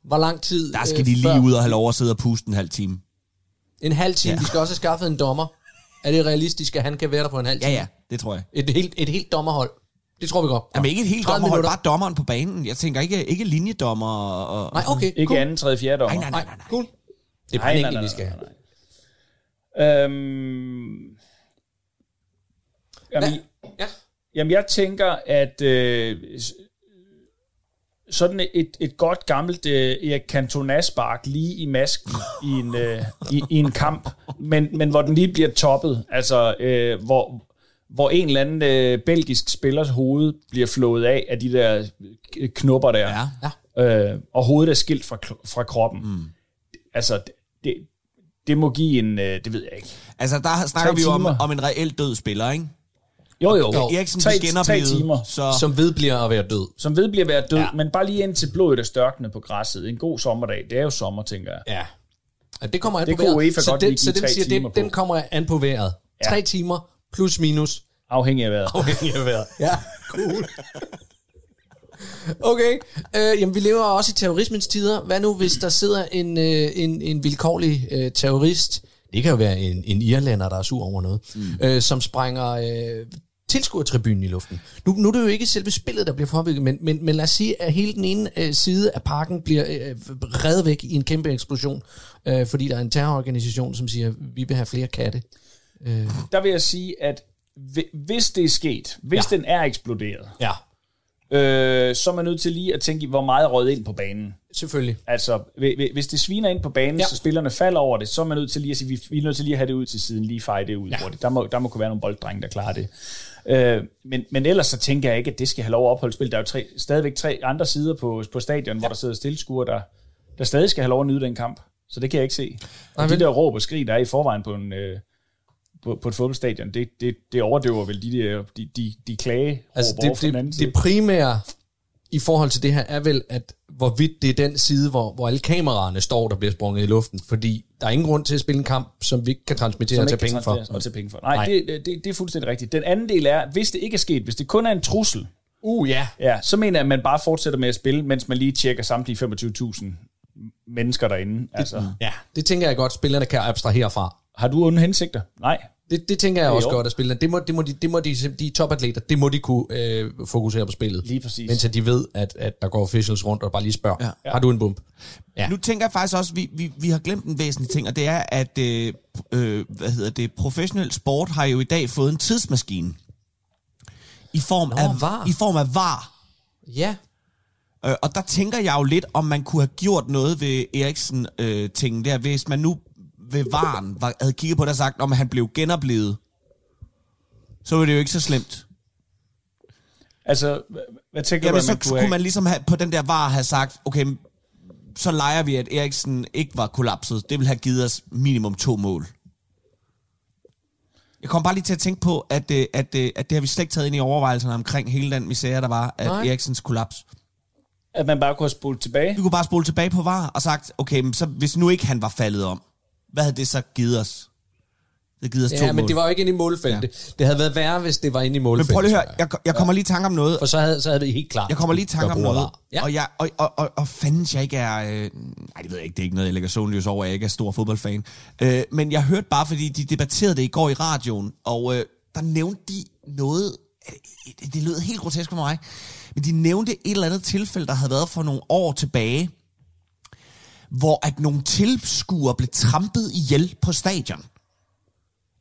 Hvor lang tid Der skal øh, de lige før- ud og have lov at sidde og puste en halv time. En halv time. Ja. Ja. Vi skal også have skaffet en dommer. Er det realistisk, at han kan være der på en halv Ja, time? ja, det tror jeg. Et helt, et helt dommerhold. Det tror vi godt. Jamen ikke et helt 30 dommerhold, minutter. bare dommeren på banen. Jeg tænker ikke, ikke linjedommer og... Nej, okay. Ikke cool. anden, tredje, fjerde dommer? Nej, nej, nej, nej. Cool. Det er bare en enkelt, vi skal have. nej. Øhm, jamen, Ja. Jamen, jeg tænker, at øh, sådan et, et godt gammelt øh, Erik Cantona-spark lige i masken i en, øh, i, i en kamp, men, men hvor den lige bliver toppet, altså øh, hvor, hvor en eller anden øh, belgisk spillers hoved bliver flået af af de der øh, knupper der, Ja. Ja. øh, og hovedet er skilt fra, fra kroppen. Mm. Altså, det, det, må give en, øh, det ved jeg ikke. Altså, der snakker vi jo om, om en reelt død spiller, ikke? Jo, jo. Jo. Eriksen tre, blev tre timer. så... Som vedbliver at være død. som ved bliver at være død, ja. Men bare lige indtil blodet er størknet på græsset. En god sommerdag. Det er jo sommer, tænker jeg. Ja. ja det kommer an Det på vejret. UEFA så godt den, så den tre siger, på. den kommer an på vejret. Ja. Tre timer plus minus. Afhængig af vejret. Afhængig af vejret. Ja, cool. Okay, øh, jamen vi lever også i terrorismens tider. Hvad nu, hvis der sidder en, øh, en, en vilkårlig øh, terrorist, det kan jo være en, en irlander, der er sur over noget, mm. øh, som sprænger øh, tilskuertribunen i luften. Nu, nu er det jo ikke selve spillet, der bliver påvirket, men, men, men lad os sige, at hele den ene øh, side af parken bliver øh, reddet væk i en kæmpe eksplosion, øh, fordi der er en terrororganisation, som siger, vi vil have flere katte. Der vil jeg sige, at hvi- hvis det er sket, hvis. Ja. den er eksploderet, Ja, øh, så er man nødt til lige at tænke hvor meget rød ind på banen. selvfølgelig. Altså, hvi- hvi- hvis det sviner ind på banen, ja. Så spillerne falder over det, så er man nødt til lige at sige, vi, vi er nødt til lige at have det ud til siden, lige feje det ud ja. Hurtigt. Der må, der må kunne være nogle bolddrenge, der klarer det. Øh, men, men ellers så tænker jeg ikke, at det skal have lov at opholde spil. Der er jo tre, stadigvæk tre andre sider på, på stadion, ja. hvor der sidder stillskuere, der, der stadig skal have lov at nyde den kamp. Så det kan jeg ikke se. Og Nej, de vel? der råb og skrig, der er i forvejen på en... Øh, på, på et fodboldstadion, det, det, det overdøver vel de, der, de, de, de klage Altså det, det, side. det primære i forhold til det her er vel, at hvorvidt det er den side, hvor, hvor alle kameraerne står, der bliver sprunget i luften. Fordi der er ingen grund til at spille en kamp, som vi ikke kan transmittere og tage penge for. Og tage penge for. Nej, Nej. Det, det, det er fuldstændig rigtigt. Den anden del er, hvis det ikke er sket, hvis det kun er en trussel, Uh, ja. ja, så mener jeg, at man bare fortsætter med at spille, mens man lige tjekker samtlige 25.000 mennesker derinde. Altså, Ja, det tænker jeg godt, spillerne kan abstrahere fra. har du onde hensigter? Nej. Det, det tænker jeg også jo. godt, at spillerne, det må, det må de, det må de, de topatleter, det må de kunne øh, fokusere på spillet. Lige præcis. Mens de ved, at, at der går officials rundt og bare lige spørger, Ja. har du en bump? Ja. Nu tænker jeg faktisk også, at vi, vi, vi har glemt en væsentlig ting, og det er, at øh, øh, hvad hedder det, professionel sport har jo i dag fået en tidsmaskine. I form, Nå, af, VAR. I form af var. Ja, Øh, og der tænker jeg jo lidt, om man kunne have gjort noget ved Eriksen-tingen der, hvis man nu ved varen var, havde kigget på det og sagt, om han blev genoplevet, så var det jo ikke så slemt. Altså, hvad, tænker Jamen, du, så at man kunne kunne have? man ligesom have, på den der var have sagt, okay, så leger vi, at Eriksen ikke var kollapset. Det vil have givet os minimum to mål. Jeg kom bare lige til at tænke på, at, øh, at, øh, at det har vi slet ikke taget ind i overvejelserne omkring hele den misære, der var, at Nej. Eriksens kollaps. At man bare kunne have spurgt tilbage. Vi kunne bare spole tilbage på var og sagt, okay, men så, hvis nu ikke han var faldet om, hvad havde det så givet os? Det givet os to Ja, men mål. det var jo ikke inde i målfeltet. Ja. Det havde været værre, hvis det var inde i målfeltet. men prøv lige at høre, jeg, jeg kommer lige i tanke om noget, For så havde, så havde det helt klart. Jeg kommer lige i tanke om noget. Ja. og, jeg, og, og, og, og fandens jeg ikke er... Øh, nej, det ved jeg ikke, det er ikke noget, jeg lægger søvnløs over, jeg ikke er stor fodboldfan. Øh, men jeg hørte bare, fordi de debatterede det i går i radioen, og øh, der nævnte de noget... Det, det lød helt grotesk for mig, men de nævnte et eller andet tilfælde, der havde været for nogle år tilbage, hvor at nogle tilskuere blev trampet ihjel på stadion,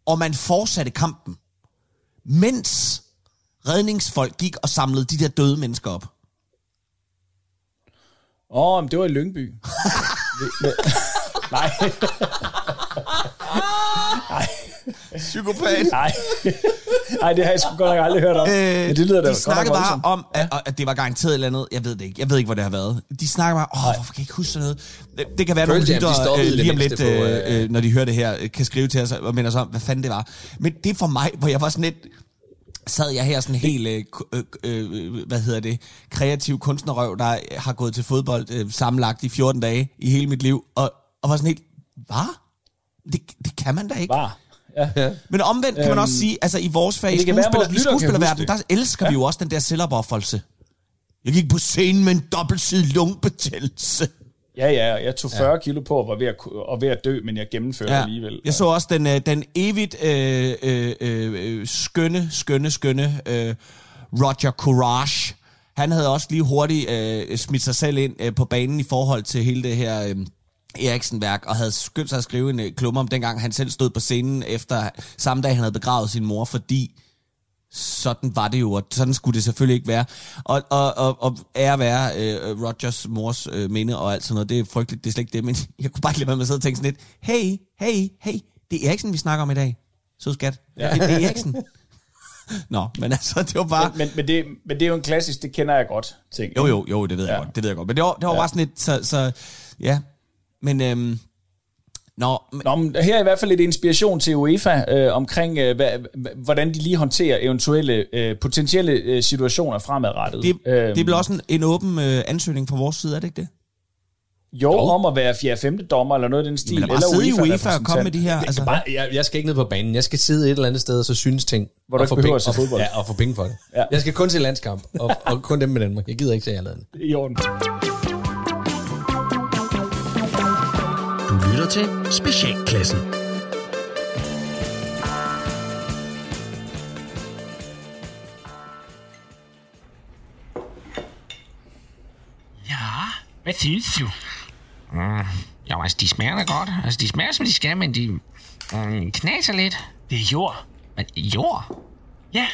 og man fortsatte kampen, mens redningsfolk gik og samlede de der døde mennesker op. Åh, men det var i Lyngby. Nej, Psykopat. nej. Nej, det har jeg sgu godt nok aldrig hørt om. Øh, Men det lyder da de snakkede bare om, at, at det var garanteret et eller andet, jeg ved det ikke, jeg ved ikke, hvor det har været. De snakker bare, åh, hvorfor kan jeg ikke huske sådan noget? Det, det kan være, at nogle stoppede øh, lige om lidt, på, øh, øh, øh, når de hører det her, kan skrive til os og minde os om, hvad fanden det var. Men det er for mig, hvor jeg var sådan lidt, sad jeg her sådan helt, øh, øh, øh, hvad hedder det, kreativ kunstnerrøv, der har gået til fodbold øh, sammenlagt i 14 dage i hele mit liv, og, og var sådan helt, hvad? Det, det kan man da ikke. Var. Ja. Men omvendt kan man Øhm, også sige, altså i vores fag, i, skuespiller, i skuespillerverdenen, der elsker ja. vi jo også den der selvopoffrelse. Jeg gik på scenen med en dobbeltsidig lungebetændelse. Ja, ja, jeg tog 40 ja. kilo på og var ved at, og ved at dø, men jeg gennemførte ja. alligevel. Jeg så også den, øh, den evigt øh, øh, øh, skønne, skønne, skønne øh, Roger Courage. Han havde også lige hurtigt øh, smidt sig selv ind øh, på banen i forhold til hele det her øh, Eriksen-værk, og havde skyndt sig at skrive en øh, klumme om dengang han selv stod på scenen efter samme dag, han havde begravet sin mor, fordi sådan var det jo, og sådan skulle det selvfølgelig ikke være. Og, og, og, og ære være øh, Rogers mors øh, minde og alt sådan noget, det er frygteligt, det er slet ikke det, men jeg kunne bare ikke lade være med at sidde og tænke sådan lidt, hey, hey, hey, det er Eriksen, vi snakker om i dag. Så skat. Ja. Det, det er Eriksen. Nå, men altså, det var bare... Men, men, det, men det er jo en klassisk, det kender jeg godt, ting. Jo, jo, jo, det ved jeg Ja. godt, det ved jeg godt. Men det var, det var Ja. bare sådan lidt, så, så ja. Men, øhm, nå, men, Nå, men her er i hvert fald lidt inspiration til UEFA øh, omkring, øh, hvordan de lige håndterer eventuelle øh, potentielle øh, situationer fremadrettet. det, Øhm, det er vel også en, en åben øh, ansøgning fra vores side, er det ikke det? Jo, jo, om at være 4. 5. dommer eller noget af den stil. Men bare sidde i UEFA og komme med de her... Altså, Altså, bare, jeg, jeg skal ikke ned på banen. Jeg skal sidde et eller andet sted og så synes ting. Hvor du og ikke få behøver penge- at fodbold. Ja, og få penge for det. Ja. Jeg skal kun til landskamp, og, og kun dem med Danmark. Jeg gider ikke se andet. andet. I orden. Lytter til Specialklassen. Ja, hvad synes du? Jo, altså, de smager da godt. Altså, de smager, som de skal, men de mm, knaser lidt. Det er jord. Men jord? Ja,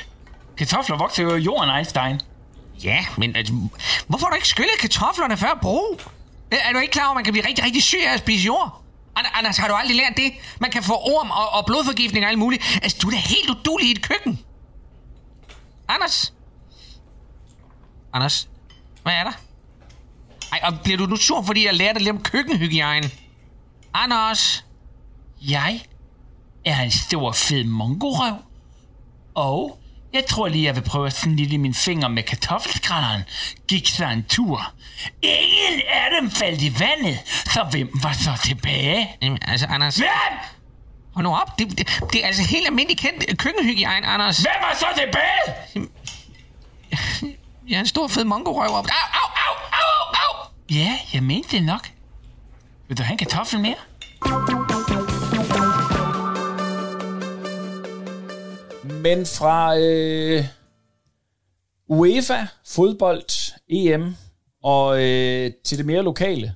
kartofler vokser jo i jorden, Einstein. Ja, men altså, hvorfor har du ikke skyllet kartoflerne før brug? Er er du ikke klar over, at man kan blive rigtig, rigtig syg af at spise jord? Anders, har du aldrig lært det? Man kan få orm og, og blodforgiftning og alt muligt. Altså, du er da helt udulig i et køkken. Anders? Anders? Hvad er der? Ej, og bliver du nu sur, fordi jeg lærte lidt om køkkenhygiejne? Anders? Jeg er en stor fed mongorøv. Og jeg tror lige, jeg vil prøve at snille min finger med kartoffelskrænderen. Gik så en tur. Ingen af dem faldt i vandet, så hvem var så tilbage? Jamen, altså, Anders... Hvem? Hold nu op. Det, det, det er altså helt almindelig kendt køkkenhygiejne, Anders. Hvem var så tilbage? Jeg er en stor fed mongorøv op. Au, au, au, au, au. Ja, jeg mente det nok. Vil du have en kartoffel mere? Men fra øh, UEFA, fodbold, EM og øh, til det mere lokale.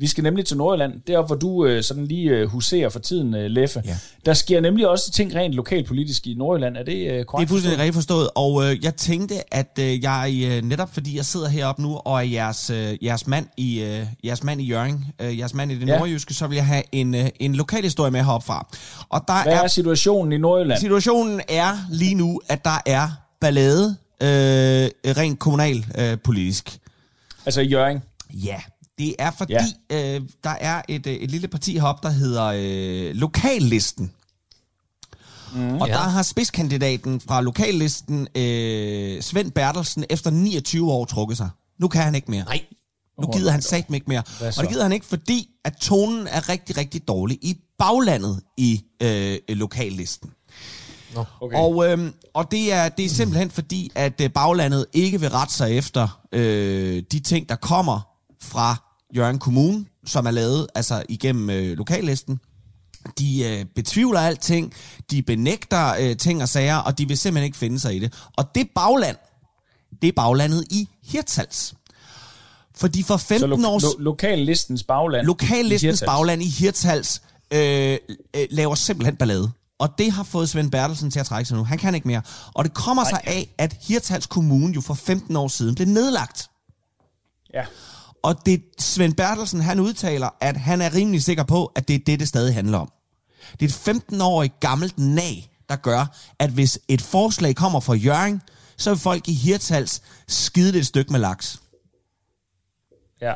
Vi skal nemlig til Nordjylland, deroppe hvor du øh, sådan lige øh, huserer for tiden, øh, Leffe. Ja. Der sker nemlig også ting rent lokalpolitisk i Nordjylland. Er det øh, Det er korrekt? fuldstændig rigtigt forstået, og øh, jeg tænkte, at øh, jeg øh, netop fordi jeg sidder heroppe nu og er jeres, øh, jeres, mand i, øh, jeres mand i Jørgen, øh, jeres mand i det Ja. nordjyske, så vil jeg have en, øh, en lokal historie med heroppe fra. Og der Hvad er, er situationen i Nordjylland? situationen er lige nu, at der er ballade øh, rent kommunal øh, politisk. Altså i Jørgen. Ja, Det er fordi, ja. øh, der er et, øh, et lille parti heroppe, der hedder øh, Lokallisten. Mm, og ja. der har spidskandidaten fra lokallisten, øh, Svend Bertelsen, efter 29 år trukket sig. Nu kan han ikke mere. Nej. Nu gider han satme ikke mere. Og det gider han ikke, fordi at tonen er rigtig, rigtig dårlig i baglandet i øh, lokallisten. Nå, Okay. Og, øhm, og det, er, det er simpelthen fordi, at øh, baglandet ikke vil rette sig efter øh, de ting, der kommer fra Jørgen Kommune, som er lavet altså igennem øh, lokallisten. De øh, betvivler alting, de benægter øh, ting og sager, og de vil simpelthen ikke finde sig i det. Og det bagland, det er baglandet i Hirtshals. Fordi for 15 Så år... lo- lo- lokallistens bagland. Lokallistens i bagland i Hirtshals øh, øh, laver simpelthen ballade. Og det har fået Svend Bertelsen til at trække sig nu. Han kan ikke mere. Og det kommer sig af, at Hirtshals Kommune jo for 15 år siden blev nedlagt. Ja. Og det Svend Bertelsen, han udtaler, at han er rimelig sikker på, at det er det, det stadig handler om. Det er et 15-årigt gammelt nag, der gør, at hvis et forslag kommer fra Jørgen, så vil folk i Hirtshals skide det et stykke med laks. Ja.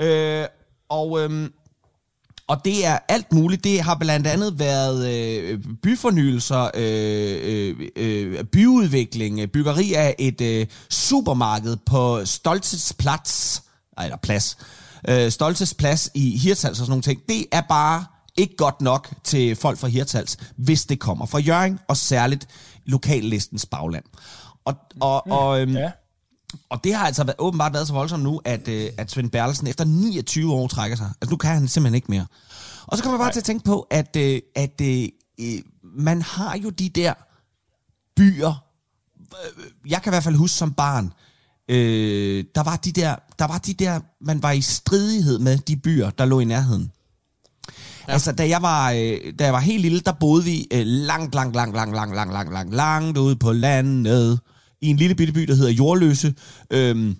Øh, og, øhm, og det er alt muligt. Det har blandt andet været øh, byfornyelser, øh, øh, øh, byudvikling, byggeri af et øh, supermarked på Stoltzesplads, nej, eller plads, øh, Stoltzesplads i Hirtshals og sådan nogle ting. Det er bare ikke godt nok til folk fra Hirtshals, hvis det kommer fra Jørgen, og særligt lokallistens bagland. Og, og, og, øhm, Ja. og det har altså været, åbenbart været så voldsomt nu, at, øh, at Svend Bertelsen efter 29 år trækker sig. Altså nu kan han simpelthen ikke mere. Og så kommer jeg bare til at tænke på, at, øh, at øh, øh, man har jo de der byer. øh, Jeg kan i hvert fald huske som barn, øh, der, var de der, der var de der, man var i stridighed med de byer, der lå i nærheden. Ja. Altså, da jeg, var, øh, da jeg var helt lille, der boede vi øh, langt, langt, langt, langt, langt, langt, langt, langt, langt ude på landet. I en lille bitte by, der hedder Jordløse. Øhm,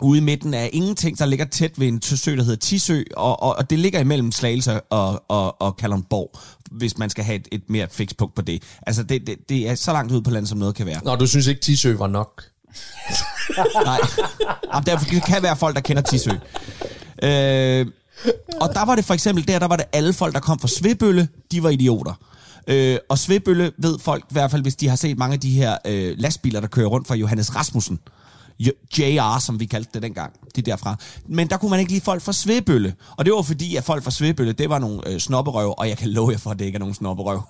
ude i midten af ingenting, der ligger tæt ved en sø, der hedder Tisø, og, og, og det ligger imellem Slagelse og, og, og Kalundborg, hvis man skal have et, et mere fikspunkt på det. Altså, det, det, det er så langt ude på landet, som noget kan være. Nå, du synes ikke, Tisø var nok? Nej. Jamen, der kan være folk, der kender Tisø. Øh, og der var det for eksempel der, der var det alle folk, der kom fra Svebølle, de var idioter. Øh, og Svebølle ved folk, i hvert fald hvis de har set mange af de her øh, lastbiler, der kører rundt fra Johannes Rasmussen. JR, som vi kaldte det dengang. De derfra. Men der kunne man ikke lide folk fra Svebølle. Og det var fordi, at folk fra Svebølle, det var nogle øh, snopperøv, og jeg kan love jer for, at det ikke er nogen snopperøv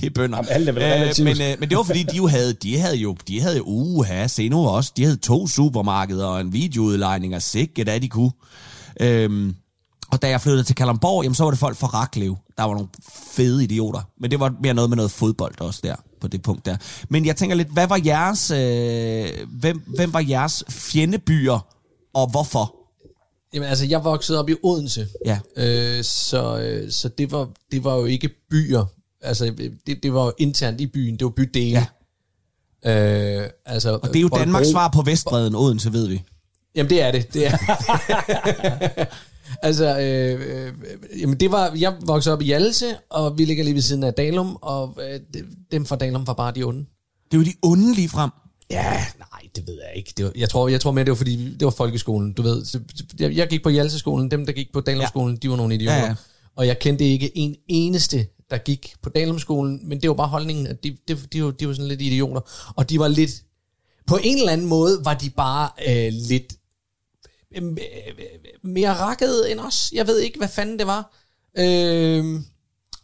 det er bønder. Jamen, alt er vel relativt. men, øh, men det var fordi, de jo havde, de havde jo, de havde jo, uha, se nu også, de havde to supermarkeder og en videoudlejning og sikke, da de kunne. Øhm, og da jeg flyttede til Kalamborg, jamen, så var det folk fra Raklev. Der var nogle fede idioter. Men det var mere noget med noget fodbold også der, på det punkt der. Men jeg tænker lidt, hvad var jeres, øh, hvem, hvem var jeres fjendebyer, og hvorfor? Jamen altså, jeg voksede op i Odense. Ja. Øh, så øh, så det, var, det var jo ikke byer. Altså, det, det var internt i byen. Det var bydele. Ja. Øh, altså, Og det er jo Danmarks svar på Vestbreden, Odense, ved vi. Jamen, det er det. det er. altså, øh, øh, jamen, det var, jeg voksede op i Hjallese, og vi ligger lige ved siden af Dalum, og øh, dem fra Dalum var bare de onde. Det jo de onde lige frem. Ja, nej, det ved jeg ikke. Det var, jeg, tror, jeg tror mere, det var fordi, det var folkeskolen, du ved. Så, jeg, jeg gik på Hjalseskolen, dem der gik på Dalumskolen, ja. de var nogle idioter. Ja. ja. Og jeg kendte ikke en eneste, der gik på Dalumskolen, men det var bare holdningen, at de, de, de, var, de var sådan lidt idioter. Og de var lidt, på en eller anden måde var de bare øh, lidt øh, øh, mere rakkede end os. Jeg ved ikke, hvad fanden det var. Øh,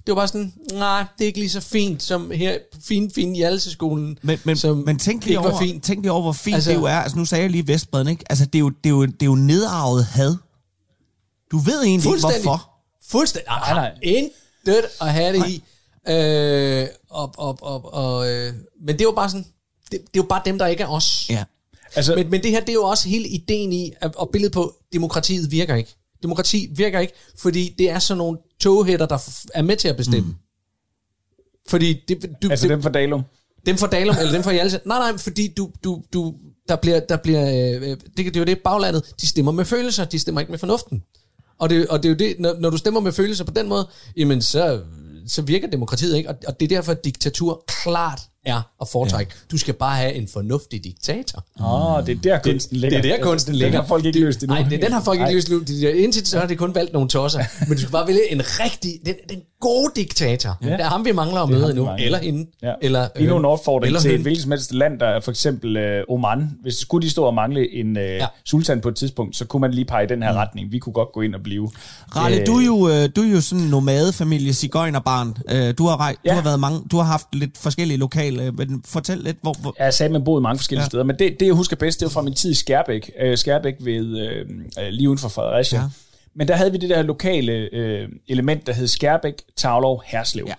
det var bare sådan, nej, det er ikke lige så fint som her fin, fin Hjalseskolen. Men, men, som men tænk, lige over, fint. tænk lige over, hvor fint Altså- det jo er. Altså, nu sagde jeg lige Vestbreden, ikke? Altså, det er jo, det er jo, det er jo nedarvet had. Du ved egentlig ikke, hvorfor. Fuldstændig. Nej, nej. Nej. Intet at have det i. Øh, og, og, og, og, øh, men det er jo bare sådan, det, det er jo bare dem, der ikke er os. Ja. Altså, Men, men det her, det er jo også hele ideen i, at- og billedet på, demokratiet virker ikke. Demokrati virker ikke, fordi det er sådan nogle toghætter, der er med til at bestemme. Mm. Fordi det, du, altså det, dem fra Dalum. dem fra Dalum, eller dem fra Hjalse. Nej, nej, fordi du, du, du, der bliver, der bliver øh, det, det er jo det baglandet, de stemmer med følelser, de stemmer ikke med fornuften. Og det, og det er jo det, når, når du stemmer med følelser på den måde, jamen så, så virker demokratiet ikke, og, og det er derfor, at diktatur klart er at foretrække. Du skal bare have en fornuftig diktator. Åh, oh, det er der kunsten ligger. Det er der kunsten ligger. Den har folk ikke løst endnu. Nej, det, den har folk ikke løst endnu. De- de- Indtil så har det kun valgt nogle tosser. Men du skal bare vælge en rigtig, den, den gode diktator. Ja. Det er ham, vi mangler at møde nu. Eller hende. Ja. Eller, Endnu en øh, opfordring eller til hvilket som helst land, der er for eksempel øh, Oman. Hvis skulle de stå og mangle en øh, Ja. ja. sultan på et tidspunkt, så kunne man lige pege i den her mm. retning. Vi kunne godt gå ind og blive. Ralle, Øh, du er jo, øh, du er jo sådan en nomadefamilie, cigøjnerbarn. Øh, Du har, rej, du Ja. har været mange, du har haft lidt forskellige lokale, øh, men fortæl lidt, hvor, hvor Jeg sagde, at man boede mange forskellige Ja. steder, men det, det, jeg husker bedst, det var fra min tid i Skærbæk. Øh, Skærbæk ved, øh, øh, lige uden for Fredericia. Ja. Men der havde vi det der lokale øh, element, der hed Skærbæk, Tavlov, Herslev. Ja.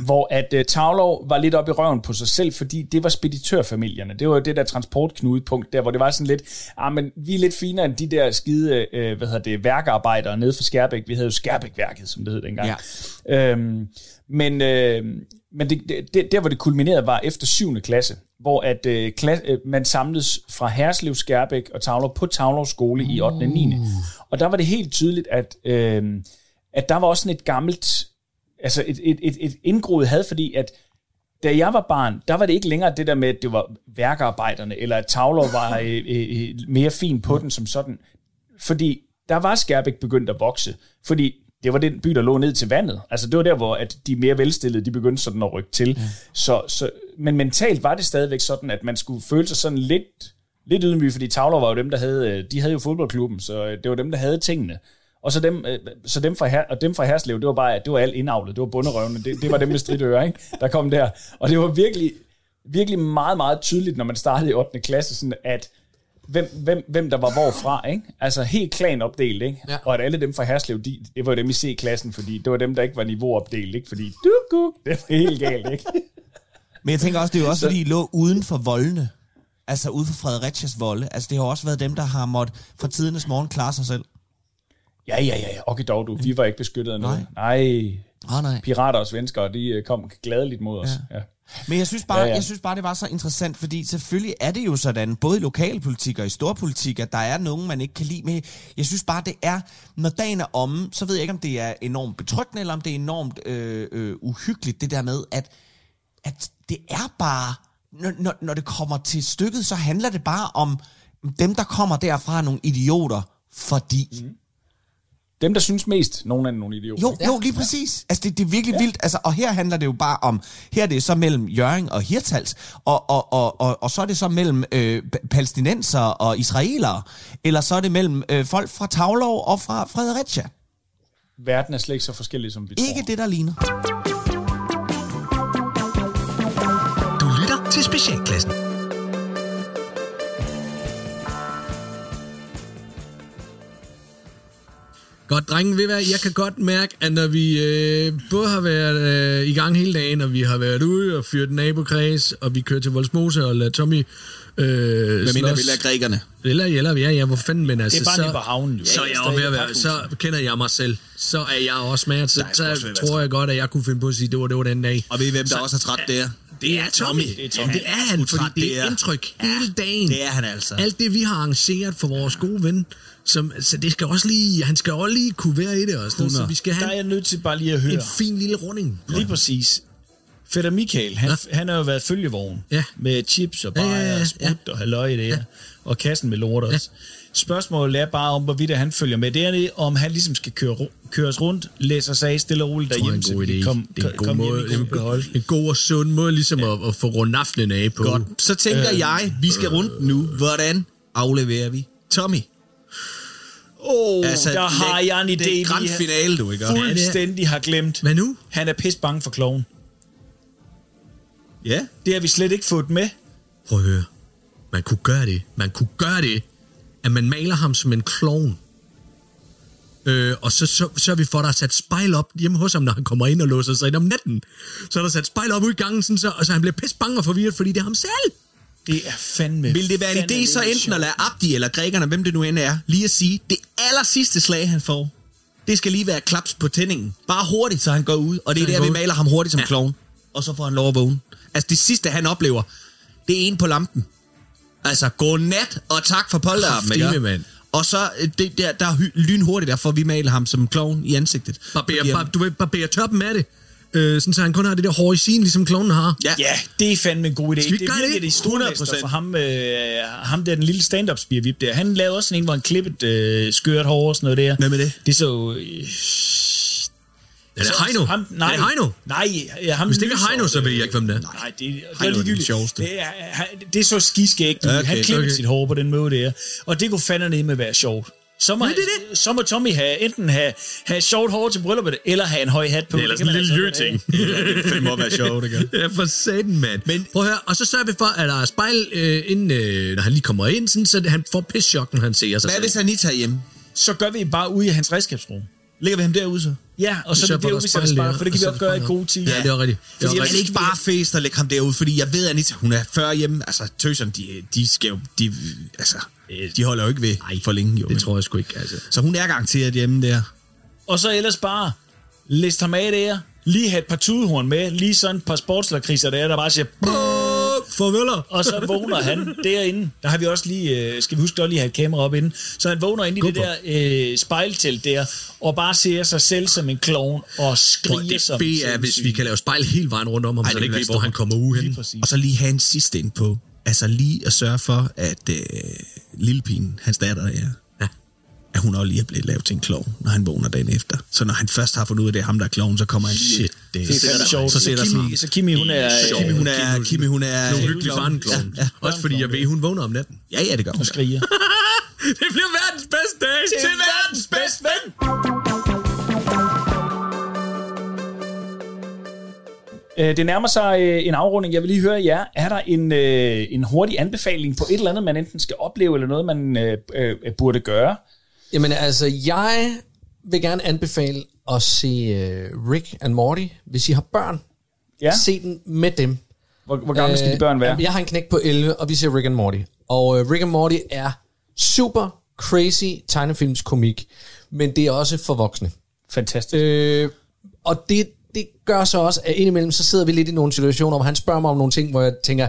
Hvor at øh, Tavlov var lidt op i røven på sig selv, fordi det var speditørfamilierne. Det var jo det der transportknudepunkt der, hvor det var sådan lidt, ah, men vi er lidt finere end de der skide, øh, hvad hedder det, værkearbejdere nede for Skærbæk. Vi havde jo Skærbæk-værket, som det hed dengang. Ja. Øhm, men øh, men det, det, der, hvor det kulminerede, var efter 7. klasse, hvor at, øh, klas, øh, man samledes fra Herslev, Skærbæk og Tavlov på Tavlov skole i 8. og 9. Og der var det helt tydeligt, at, øh, at der var også sådan et gammelt, altså et, et, et, et indgroet had, fordi at da jeg var barn, der var det ikke længere det der med, at det var værkearbejderne, eller at Tavlov var øh, øh, mere fin på den som sådan. Fordi der var Skærbæk begyndt at vokse. Fordi det var den by, der lå ned til vandet. Altså det var der, hvor at de mere velstillede, de begyndte sådan at rykke til. Ja. Så, så, men mentalt var det stadigvæk sådan, at man skulle føle sig sådan lidt, lidt ydmyg, fordi Tavler var jo dem, der havde, øh, de havde jo fodboldklubben, så øh, det var dem, der havde tingene. Og så dem, øh, så dem fra, her, og dem fra Herslev, det var bare, det var alt indavlet, det var bunderøvene, det, det var dem med stridører, ikke? der kom der. Og det var virkelig, virkelig meget, meget tydeligt, når man startede i 8. klasse, sådan at hvem, hvem, hvem der var hvorfra, ikke? Altså helt klanopdelt, ikke? Ja. Og at alle dem fra Herslev, de, det var jo dem i C-klassen, fordi det var dem, der ikke var niveauopdelt, ikke? Fordi du, du, det var helt galt, ikke? Men jeg tænker også, det er jo også, fordi I lå uden for voldene. Altså ude for Fredericias volde. Altså det har også været dem, der har måttet fra tidernes morgen klare sig selv. Ja, ja, ja, ja. Okay, dog, du. Vi var ikke beskyttet af noget. Nej. Nej. Oh, nej. Pirater og svenskere, de øh, kom gladeligt mod os. Ja. ja. Men jeg synes, bare, ja, Ja, jeg synes bare, det var så interessant, fordi selvfølgelig er det jo sådan, både i lokalpolitik og i storpolitik, at der er nogen, man ikke kan lide. Men jeg synes bare, det er, når dagen er omme, så ved jeg ikke, om det er enormt betryggende, eller om det er enormt øh, øh, uhyggeligt, det der med, at, at det er bare, når, når, når det kommer til stykket, så handler det bare om dem, der kommer derfra, er nogle idioter, fordi... Mm. Dem, der synes mest, nogle af nogle idioter. Jo, jo, lige præcis. Altså, det, det er virkelig ja. vildt. Altså, og her handler det jo bare om, her er det så mellem Jørgen og Hirtals, og, og, og, og, og så er det så mellem øh, pa- palæstinenser og israelere, eller så er det mellem øh, folk fra Tavlov og fra Fredericia. Verden er slet ikke så forskellig, som vi Ikke tror. det, der ligner. Du lytter til Specialklassen. Godt, drenge, ved hvad, jeg kan godt mærke, at når vi øh, både har været øh, i gang hele dagen, og vi har været ude og fyret nabokreds, og vi kører til Voldsmose og lader Tommy øh, slås. grækerne. Eller, eller, ja, ja, hvor fanden, men altså, Det er bare så, på havnen, jo. så er jeg ved at være, så kender jeg mig selv. Så er jeg også med, så, ved så være tror jeg godt, at jeg kunne finde på at sige, det var, det var den dag. Og ved I, hvem der også er træt der? Det er Tommy. Det er, Tommy. Det er han, fordi det er indtryk hele dagen. Det er han altså. Alt det, vi har arrangeret for vores gode ven, som, så det skal også lige, han skal også lige kunne være i det og sådan noget, så vi skal Der er have jeg nødt til bare lige at høre. en fin lille runding. Lige præcis. Fætter Michael, han, ja. han har jo været følgevogn Ja. med chips og Ja, bajer ja, ja, og sprut og halløj i det her. Og kassen med lort også. Spørgsmålet er bare om, hvorvidt han følger med. Det er det, om han ligesom skal køre, køres rundt, læse sig af stille og roligt Det er derhjemme, en så god idé. komme det er en god kom måde, hjem en, god en god og sund måde ligesom ja. at, at få rundt aftenen af på. Godt. Så tænker øh, jeg, vi skal rundt nu. Hvordan afleverer vi Tommy? Åh, oh, Altså, der har det- jeg en idé. det er grand vi finale, du, ikke? Fuldstændig har glemt. Hvad nu? Han er pis bange for kloven. Ja. Det har vi slet ikke fået med. Prøv at høre. Man kunne gøre det. Man kunne gøre det, at man maler ham som en klovn. Øh, og så, så, så er vi for, at der er sat spejl op hjemme hos ham, når han kommer ind og låser sig ind om natten. Så er der sat spejl op ud i gangen, sådan så, og så han bliver pisse bange og forvirret, fordi det er ham selv. Det er fandme... Vil det være en idé så enten at lade Abdi eller grækerne, hvem det nu end er, lige at sige, det aller sidste slag, han får, det skal lige være klaps på tændingen. Bare hurtigt, så han går ud. Og det er der, vi maler ham hurtigt som ja. klovn. Og så får han lov at vågne. Altså det sidste, han oplever, det er en på lampen. Altså, godnat og tak for polterappen, ikke? mand. Og så, øh, det, der, der er lynhurtigt, derfor vi maler ham som klovn i ansigtet. Barber, bar, du ved, barber toppen af det. øh, sådan så han kun har det der hår i sin, ligesom klonen har. Ja. Ja, det er fandme en god idé. Skal vi det gøre virkelig det? det store 100%. for ham, øh, ham der, den lille stand-up spirvip der. Han lavede også sådan en, hvor han klippet øh, skørt hår og sådan noget der. Hvem er det? Det så... Øh, Er det Heino? Ham, nej, Er det Heino? Nej, ja, ham Hvis det ikke er Heino, så ved jeg ikke, hvem det er. Nej, det, det, Heino det er er den ligegyldigt. sjoveste. Det, er, det er så skiskægt. Okay, han klippede okay. sit hår på den måde der. Og det kunne fandme med være sjovt. Så må, Ja, det er det. så må Tommy have, enten have, have sjovt hår til brylluppet, eller have en høj hat på. Eller Det kan sådan en lille altså jø-ting. have. Det må være sjovt, det gør. Ja, for satan, mand. Men prøv at høre, og så sørger vi for, at der er spejl, øh, inden, øh, når han lige kommer ind, sådan, så han får pisschok, når han ser sig Hvad selv. hvis han lige tager hjem? Så gør vi bare ude i hans redskabsrum. Ligger vi ham derude så? Ja, og så er det for, der, der vi er sætter spejl spejl, der, for det kan vi så også gøre i spejl. god tid. Ja, det er rigtigt. Det er det ikke bare fest at lægge ham derude? Fordi jeg ved, Anita, hun er før hjemme. Altså, tøserne, de, de skal jo... De, altså, de holder jo ikke ved for længe, jo. Det tror jeg sgu ikke, altså. Så hun er garanteret hjemme der. Og så ellers bare list ham af der, lige have et par tudehorn med, lige sådan et par sportslakriser der, der bare siger, Farveler. og så vågner han derinde. Der har vi også lige, øh, skal vi huske at lige have et kamera op inden. Så han vågner inde i det der øh, spejltelt der, og bare ser sig selv som en klovn, og skriger det som fede er, hvis vi kan lave spejl hele vejen rundt om ham, Ej, så det det ikke ved, hvor han kommer ude hen. præcis. Og så lige have en sidste ind på. Altså lige at sørge for, at øh, lillepigen, hans datter er, Ja. At hun også lige er blevet lavet til en klovn, når han vågner dagen efter. Så når han først har fundet ud af, at det er ham, der er kloven, så kommer han. Shit, det er Det er sjovt. så sætter Kimi, sig- så Kimi, hun er... Kimi, hun er... Kimi, hun er... En uhyggelig barnklovn. Ja, ja. Også fordi jeg ved, hun vågner om natten. Ja, ja, det gør hun. og skriger. det bliver verdens bedste dag. Til verdens bedste ven! Øh, Det nærmer sig øh, en afrunding. Jeg vil lige høre jer. Er der en, øh, en hurtig anbefaling på et eller andet, man enten skal opleve, eller noget, man øh, burde gøre? Jamen altså, jeg vil gerne anbefale at se uh, Rick and Morty. Hvis I har børn, Ja? se den med dem. Hvor, hvor gamle skal de børn være? Øh, Jeg har en knæk på 11, og vi ser Rick and Morty. Og uh, Rick and Morty er super crazy tegnefilmskomik, men det er også for voksne. Fantastisk. Øh, og det, det gør så også, at indimellem så sidder vi lidt i nogle situationer, hvor han spørger mig om nogle ting, hvor jeg tænker,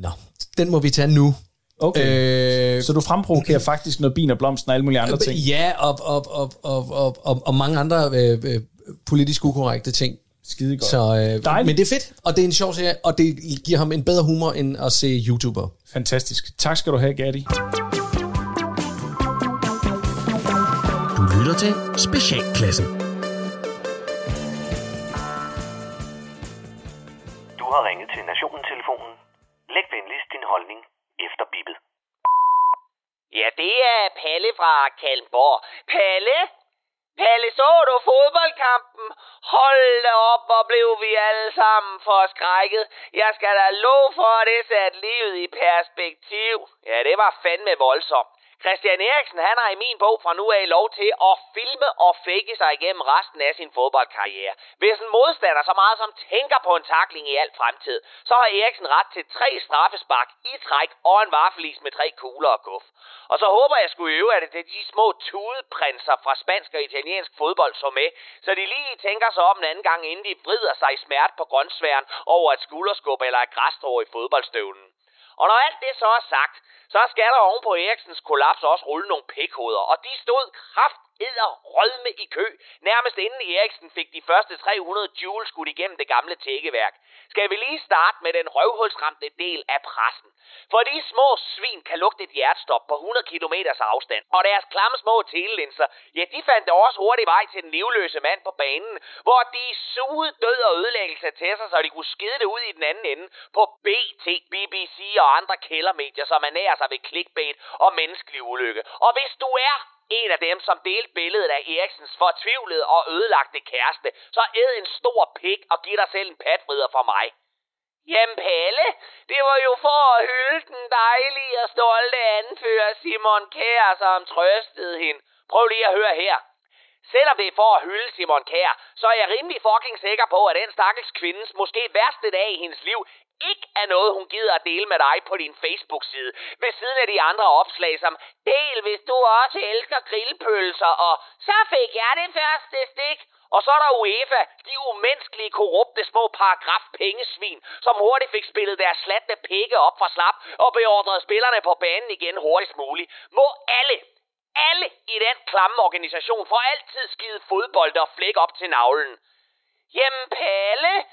nå, den må vi tage nu. Okay. Øh, Så du fremprovokerer faktisk noget bin og blomsten og alle mulige andre ting? Ja, og, og, og, og, og, og, og mange andre øh, øh, politisk ukorrekte ting. Skide godt. Så, øh, Dejligt. men det er fedt, og det er en sjov serie, og det giver ham en bedre humor, end at se YouTuber. Fantastisk. Tak skal du have, Gatti. Du lytter til Specialklassen. Du har ringet til Nationen-telefonen. Læg venligst din holdning efter bippet. Ja, det er Palle fra Kalmborg. Palle? Palle, så du fodboldkampen? Hold da op, hvor blev vi alle sammen forskrækket. Jeg skal da love for, at det satte livet i perspektiv. Ja, det var fandme voldsomt. Christian Eriksen, han har i min bog fra nu af lov til at filme og fake sig igennem resten af sin fodboldkarriere. Hvis en modstander så meget som tænker på en takling i al fremtid, så har Eriksen ret til tre straffespark i træk og en vaffelis med tre kugler og guf. Og så håber jeg skulle øve, at det er de små tudeprinser fra spansk og italiensk fodbold så med, så de lige tænker sig om en anden gang, inden de vrider sig i smerte på grøntsværen over et skulderskub eller et græsstrå i fodboldstøvlen. Og når alt det så er sagt, så skal der oven på Eriksens kollaps også rulle nogle pikhoveder, og de stod kraft rødme i kø, nærmest inden Eriksen fik de første 300 joule skudt igennem det gamle tækkeværk. Skal vi lige starte med den røvhulsramte del af pressen. For de små svin kan lugte et hjertestop på 100 km afstand, og deres klamme små telelinser, ja, de fandt også hurtigt vej til den livløse mand på banen, hvor de sugede død og ødelæggelse til sig, så de kunne skide det ud i den anden ende på BT, BBC og andre kældermedier, som ernærer sig ved clickbait og menneskelig ulykke. Og hvis du er en af dem, som delte billedet af Eriksens fortvivlede og ødelagte kæreste, så æd en stor pik og giv dig selv en patvrider for mig. Jamen Palle, det var jo for at hylde den dejlige og stolte anfører Simon Kær, som trøstede hende. Prøv lige at høre her. Selvom det er for at hylde Simon Kær, så er jeg rimelig fucking sikker på, at den stakkels kvindes måske værste dag i hendes liv ikke er noget, hun gider at dele med dig på din Facebook-side. Ved siden af de andre opslag som, del hvis du også elsker grillpølser, og så fik jeg det første stik. Og så er der UEFA, de umenneskelige, korrupte små paragraf pengesvin, som hurtigt fik spillet deres slatne pikke op for slap og beordrede spillerne på banen igen hurtigst muligt. Må alle, alle i den klamme organisation for altid skide fodbold og flæk op til navlen. Jamen Palle,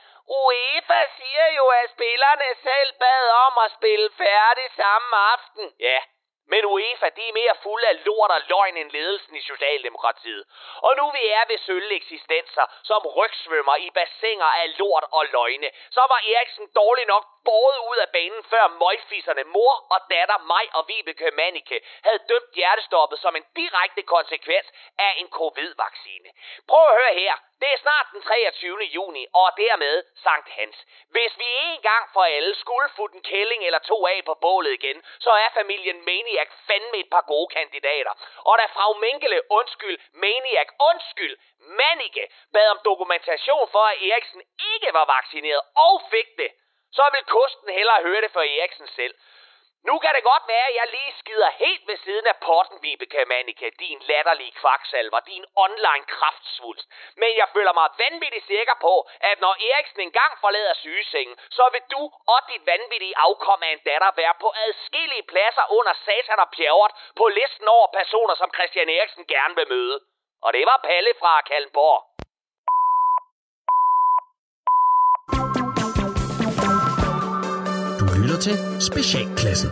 siger jo, at spillerne selv bad om at spille færdig samme aften. Ja, men UEFA, de er mere fulde af lort og løgn end ledelsen i Socialdemokratiet. Og nu vi er ved sølle eksistenser, som rygsvømmer i bassiner af lort og løgne, så var Eriksen dårlig nok båret ud af banen, før møgfisserne mor og datter mig og Vibeke Manike havde dømt hjertestoppet som en direkte konsekvens af en covid-vaccine. Prøv at høre her. Det er snart den 23. juni, og dermed Sankt Hans. Hvis vi en gang for alle skulle få den kælling eller to af på bålet igen, så er familien Maniac fandme et par gode kandidater. Og da frau Minkele, undskyld, Maniac, undskyld, Manike, bad om dokumentation for, at Eriksen ikke var vaccineret og fik det, så vil kosten hellere høre det for Eriksen selv. Nu kan det godt være, at jeg lige skider helt ved siden af potten, Vibeke Manika, din latterlige kvaksalver, din online kraftsvulst. Men jeg føler mig vanvittigt sikker på, at når Eriksen engang forlader sygesengen, så vil du og dit vanvittige afkom af en datter være på adskillige pladser under Satan og Pjerrot på listen over personer, som Christian Eriksen gerne vil møde. Og det var Palle fra Kalmborg. Til Specialklassen.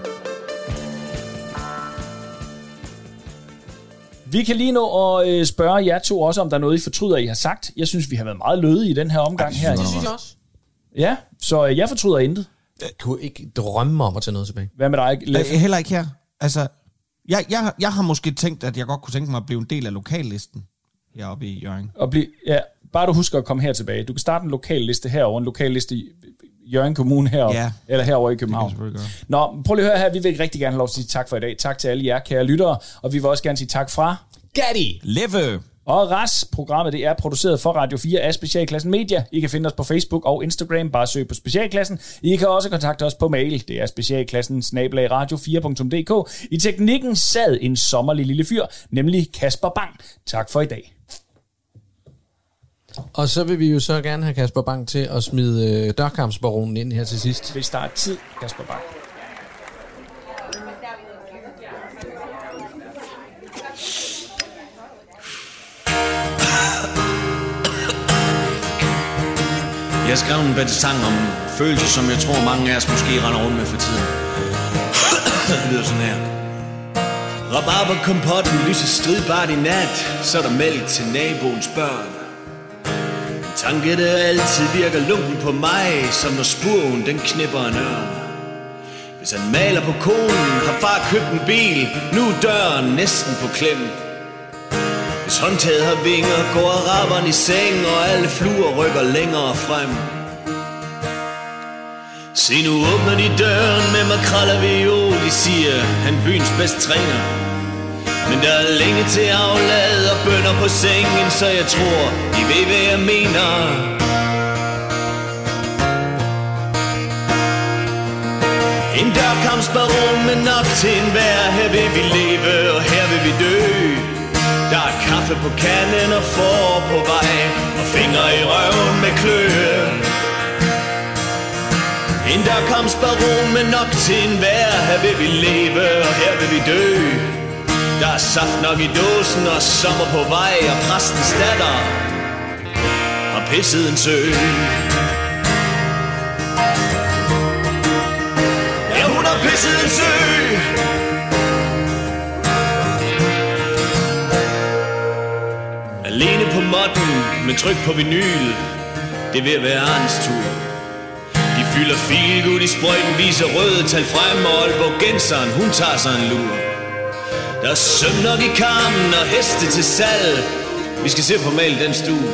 Vi kan lige nå at øh, spørge jer to også, om der er noget, I fortryder, I har sagt. Jeg synes, vi har været meget lødige i den her omgang her. Det synes jeg også. Ja, så øh, jeg fortryder intet. Jeg kunne ikke drømme om at tage noget tilbage. Hvad med dig, Leffe? Heller ikke her. Altså, jeg, jeg, jeg har måske tænkt, at jeg godt kunne tænke mig at blive en del af lokallisten heroppe i Jørgen. Og blive, ja, bare du husker at komme her tilbage. Du kan starte en lokal liste herover, en lokal liste i Jørgen Kommune herover, Ja. eller herover i Det København. gøre. Nå, prøv lige at høre her. Vi vil rigtig gerne have lov til at sige tak for i dag. Tak til alle jer, kære lyttere. Og vi vil også gerne sige tak fra Gatti! Leffe! Og RAS, programmet det er produceret for Radio 4 af Specialklassen Media. I kan finde os på Facebook og Instagram, bare søg på Specialklassen. I kan også kontakte os på mail, det er specialklassen radio4.dk. I teknikken sad en sommerlig lille fyr, nemlig Kasper Bang. Tak for i dag. Og så vil vi jo så gerne have Kasper Bang til at smide øh, dørkampsbaronen ind her til sidst. Hvis der er tid, Kasper Bang. Jeg skrev en bedre sang om følelser, som jeg tror mange af os måske render rundt med for tiden. det lyder sådan her. Rabarberkompotten lyser stridbart i nat, så er der mælk til naboens børn. Tanke, der altid virker lunken på mig, som når spurven den knipper en ørn. Hvis han maler på konen, har far købt en bil, nu er døren næsten på klem. Hvis håndtaget har vinger, går araberen i seng, og alle fluer rykker længere frem. Se nu åbner de døren med makrel og viol, de siger, han byens bedste træner. Men der er længe til aflad og bønder på sengen, så jeg tror, I ved, hvad jeg mener. En dørkampsbaron med nok til en vær her vil vi leve, og her vil vi dø. Der er kaffe på kanden og får på vej Og fingre i røven med kløe En dørkampsbaron med nok til en vær Her vil vi leve og her vil vi dø der er saft nok i dåsen og sommer på vej Og præstens datter har pisset en sø. Ja, hun har pisset en sø. Alene på modden med tryk på vinyl Det vil være Arns tur. De fylder filgud i sprøjten, viser røde tal frem Og Aalborg Genseren, hun tager sig en lur. Der er søm nok i karmen og heste til salg. Vi skal se på den stue.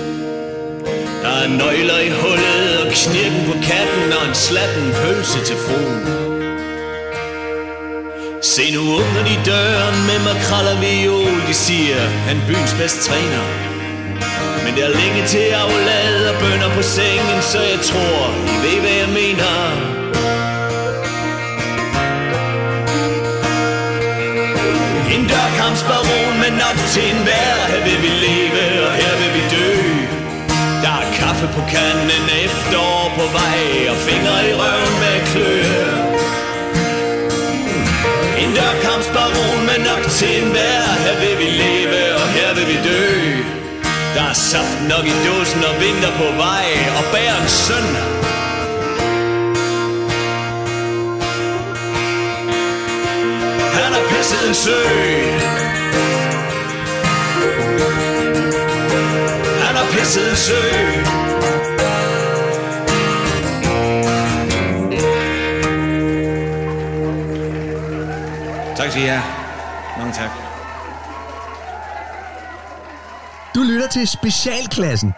Der er nøgler i hullet og knirken på katten Og en slatten pølse til fruen. Se nu åbner de døren med makrel og viol. De siger, han byens bedste træner. Men der er længe til aflad og bønder på sengen Så jeg tror, I ved hvad jeg mener. En Men med nok til en vær Her vil vi leve, og her vil vi dø. Der er kaffe på kanden, efterår på vej Og fingre i røven med kløe en dørkampsbaron Men nok til en vær Her vil vi leve, og her vil vi dø. Der er saft nok i dåsen og vinter på vej Og bærens søn. Pisset en sø. Han har pisset en sø. Tak til jer. Mange tak. Du lytter til Specialklassen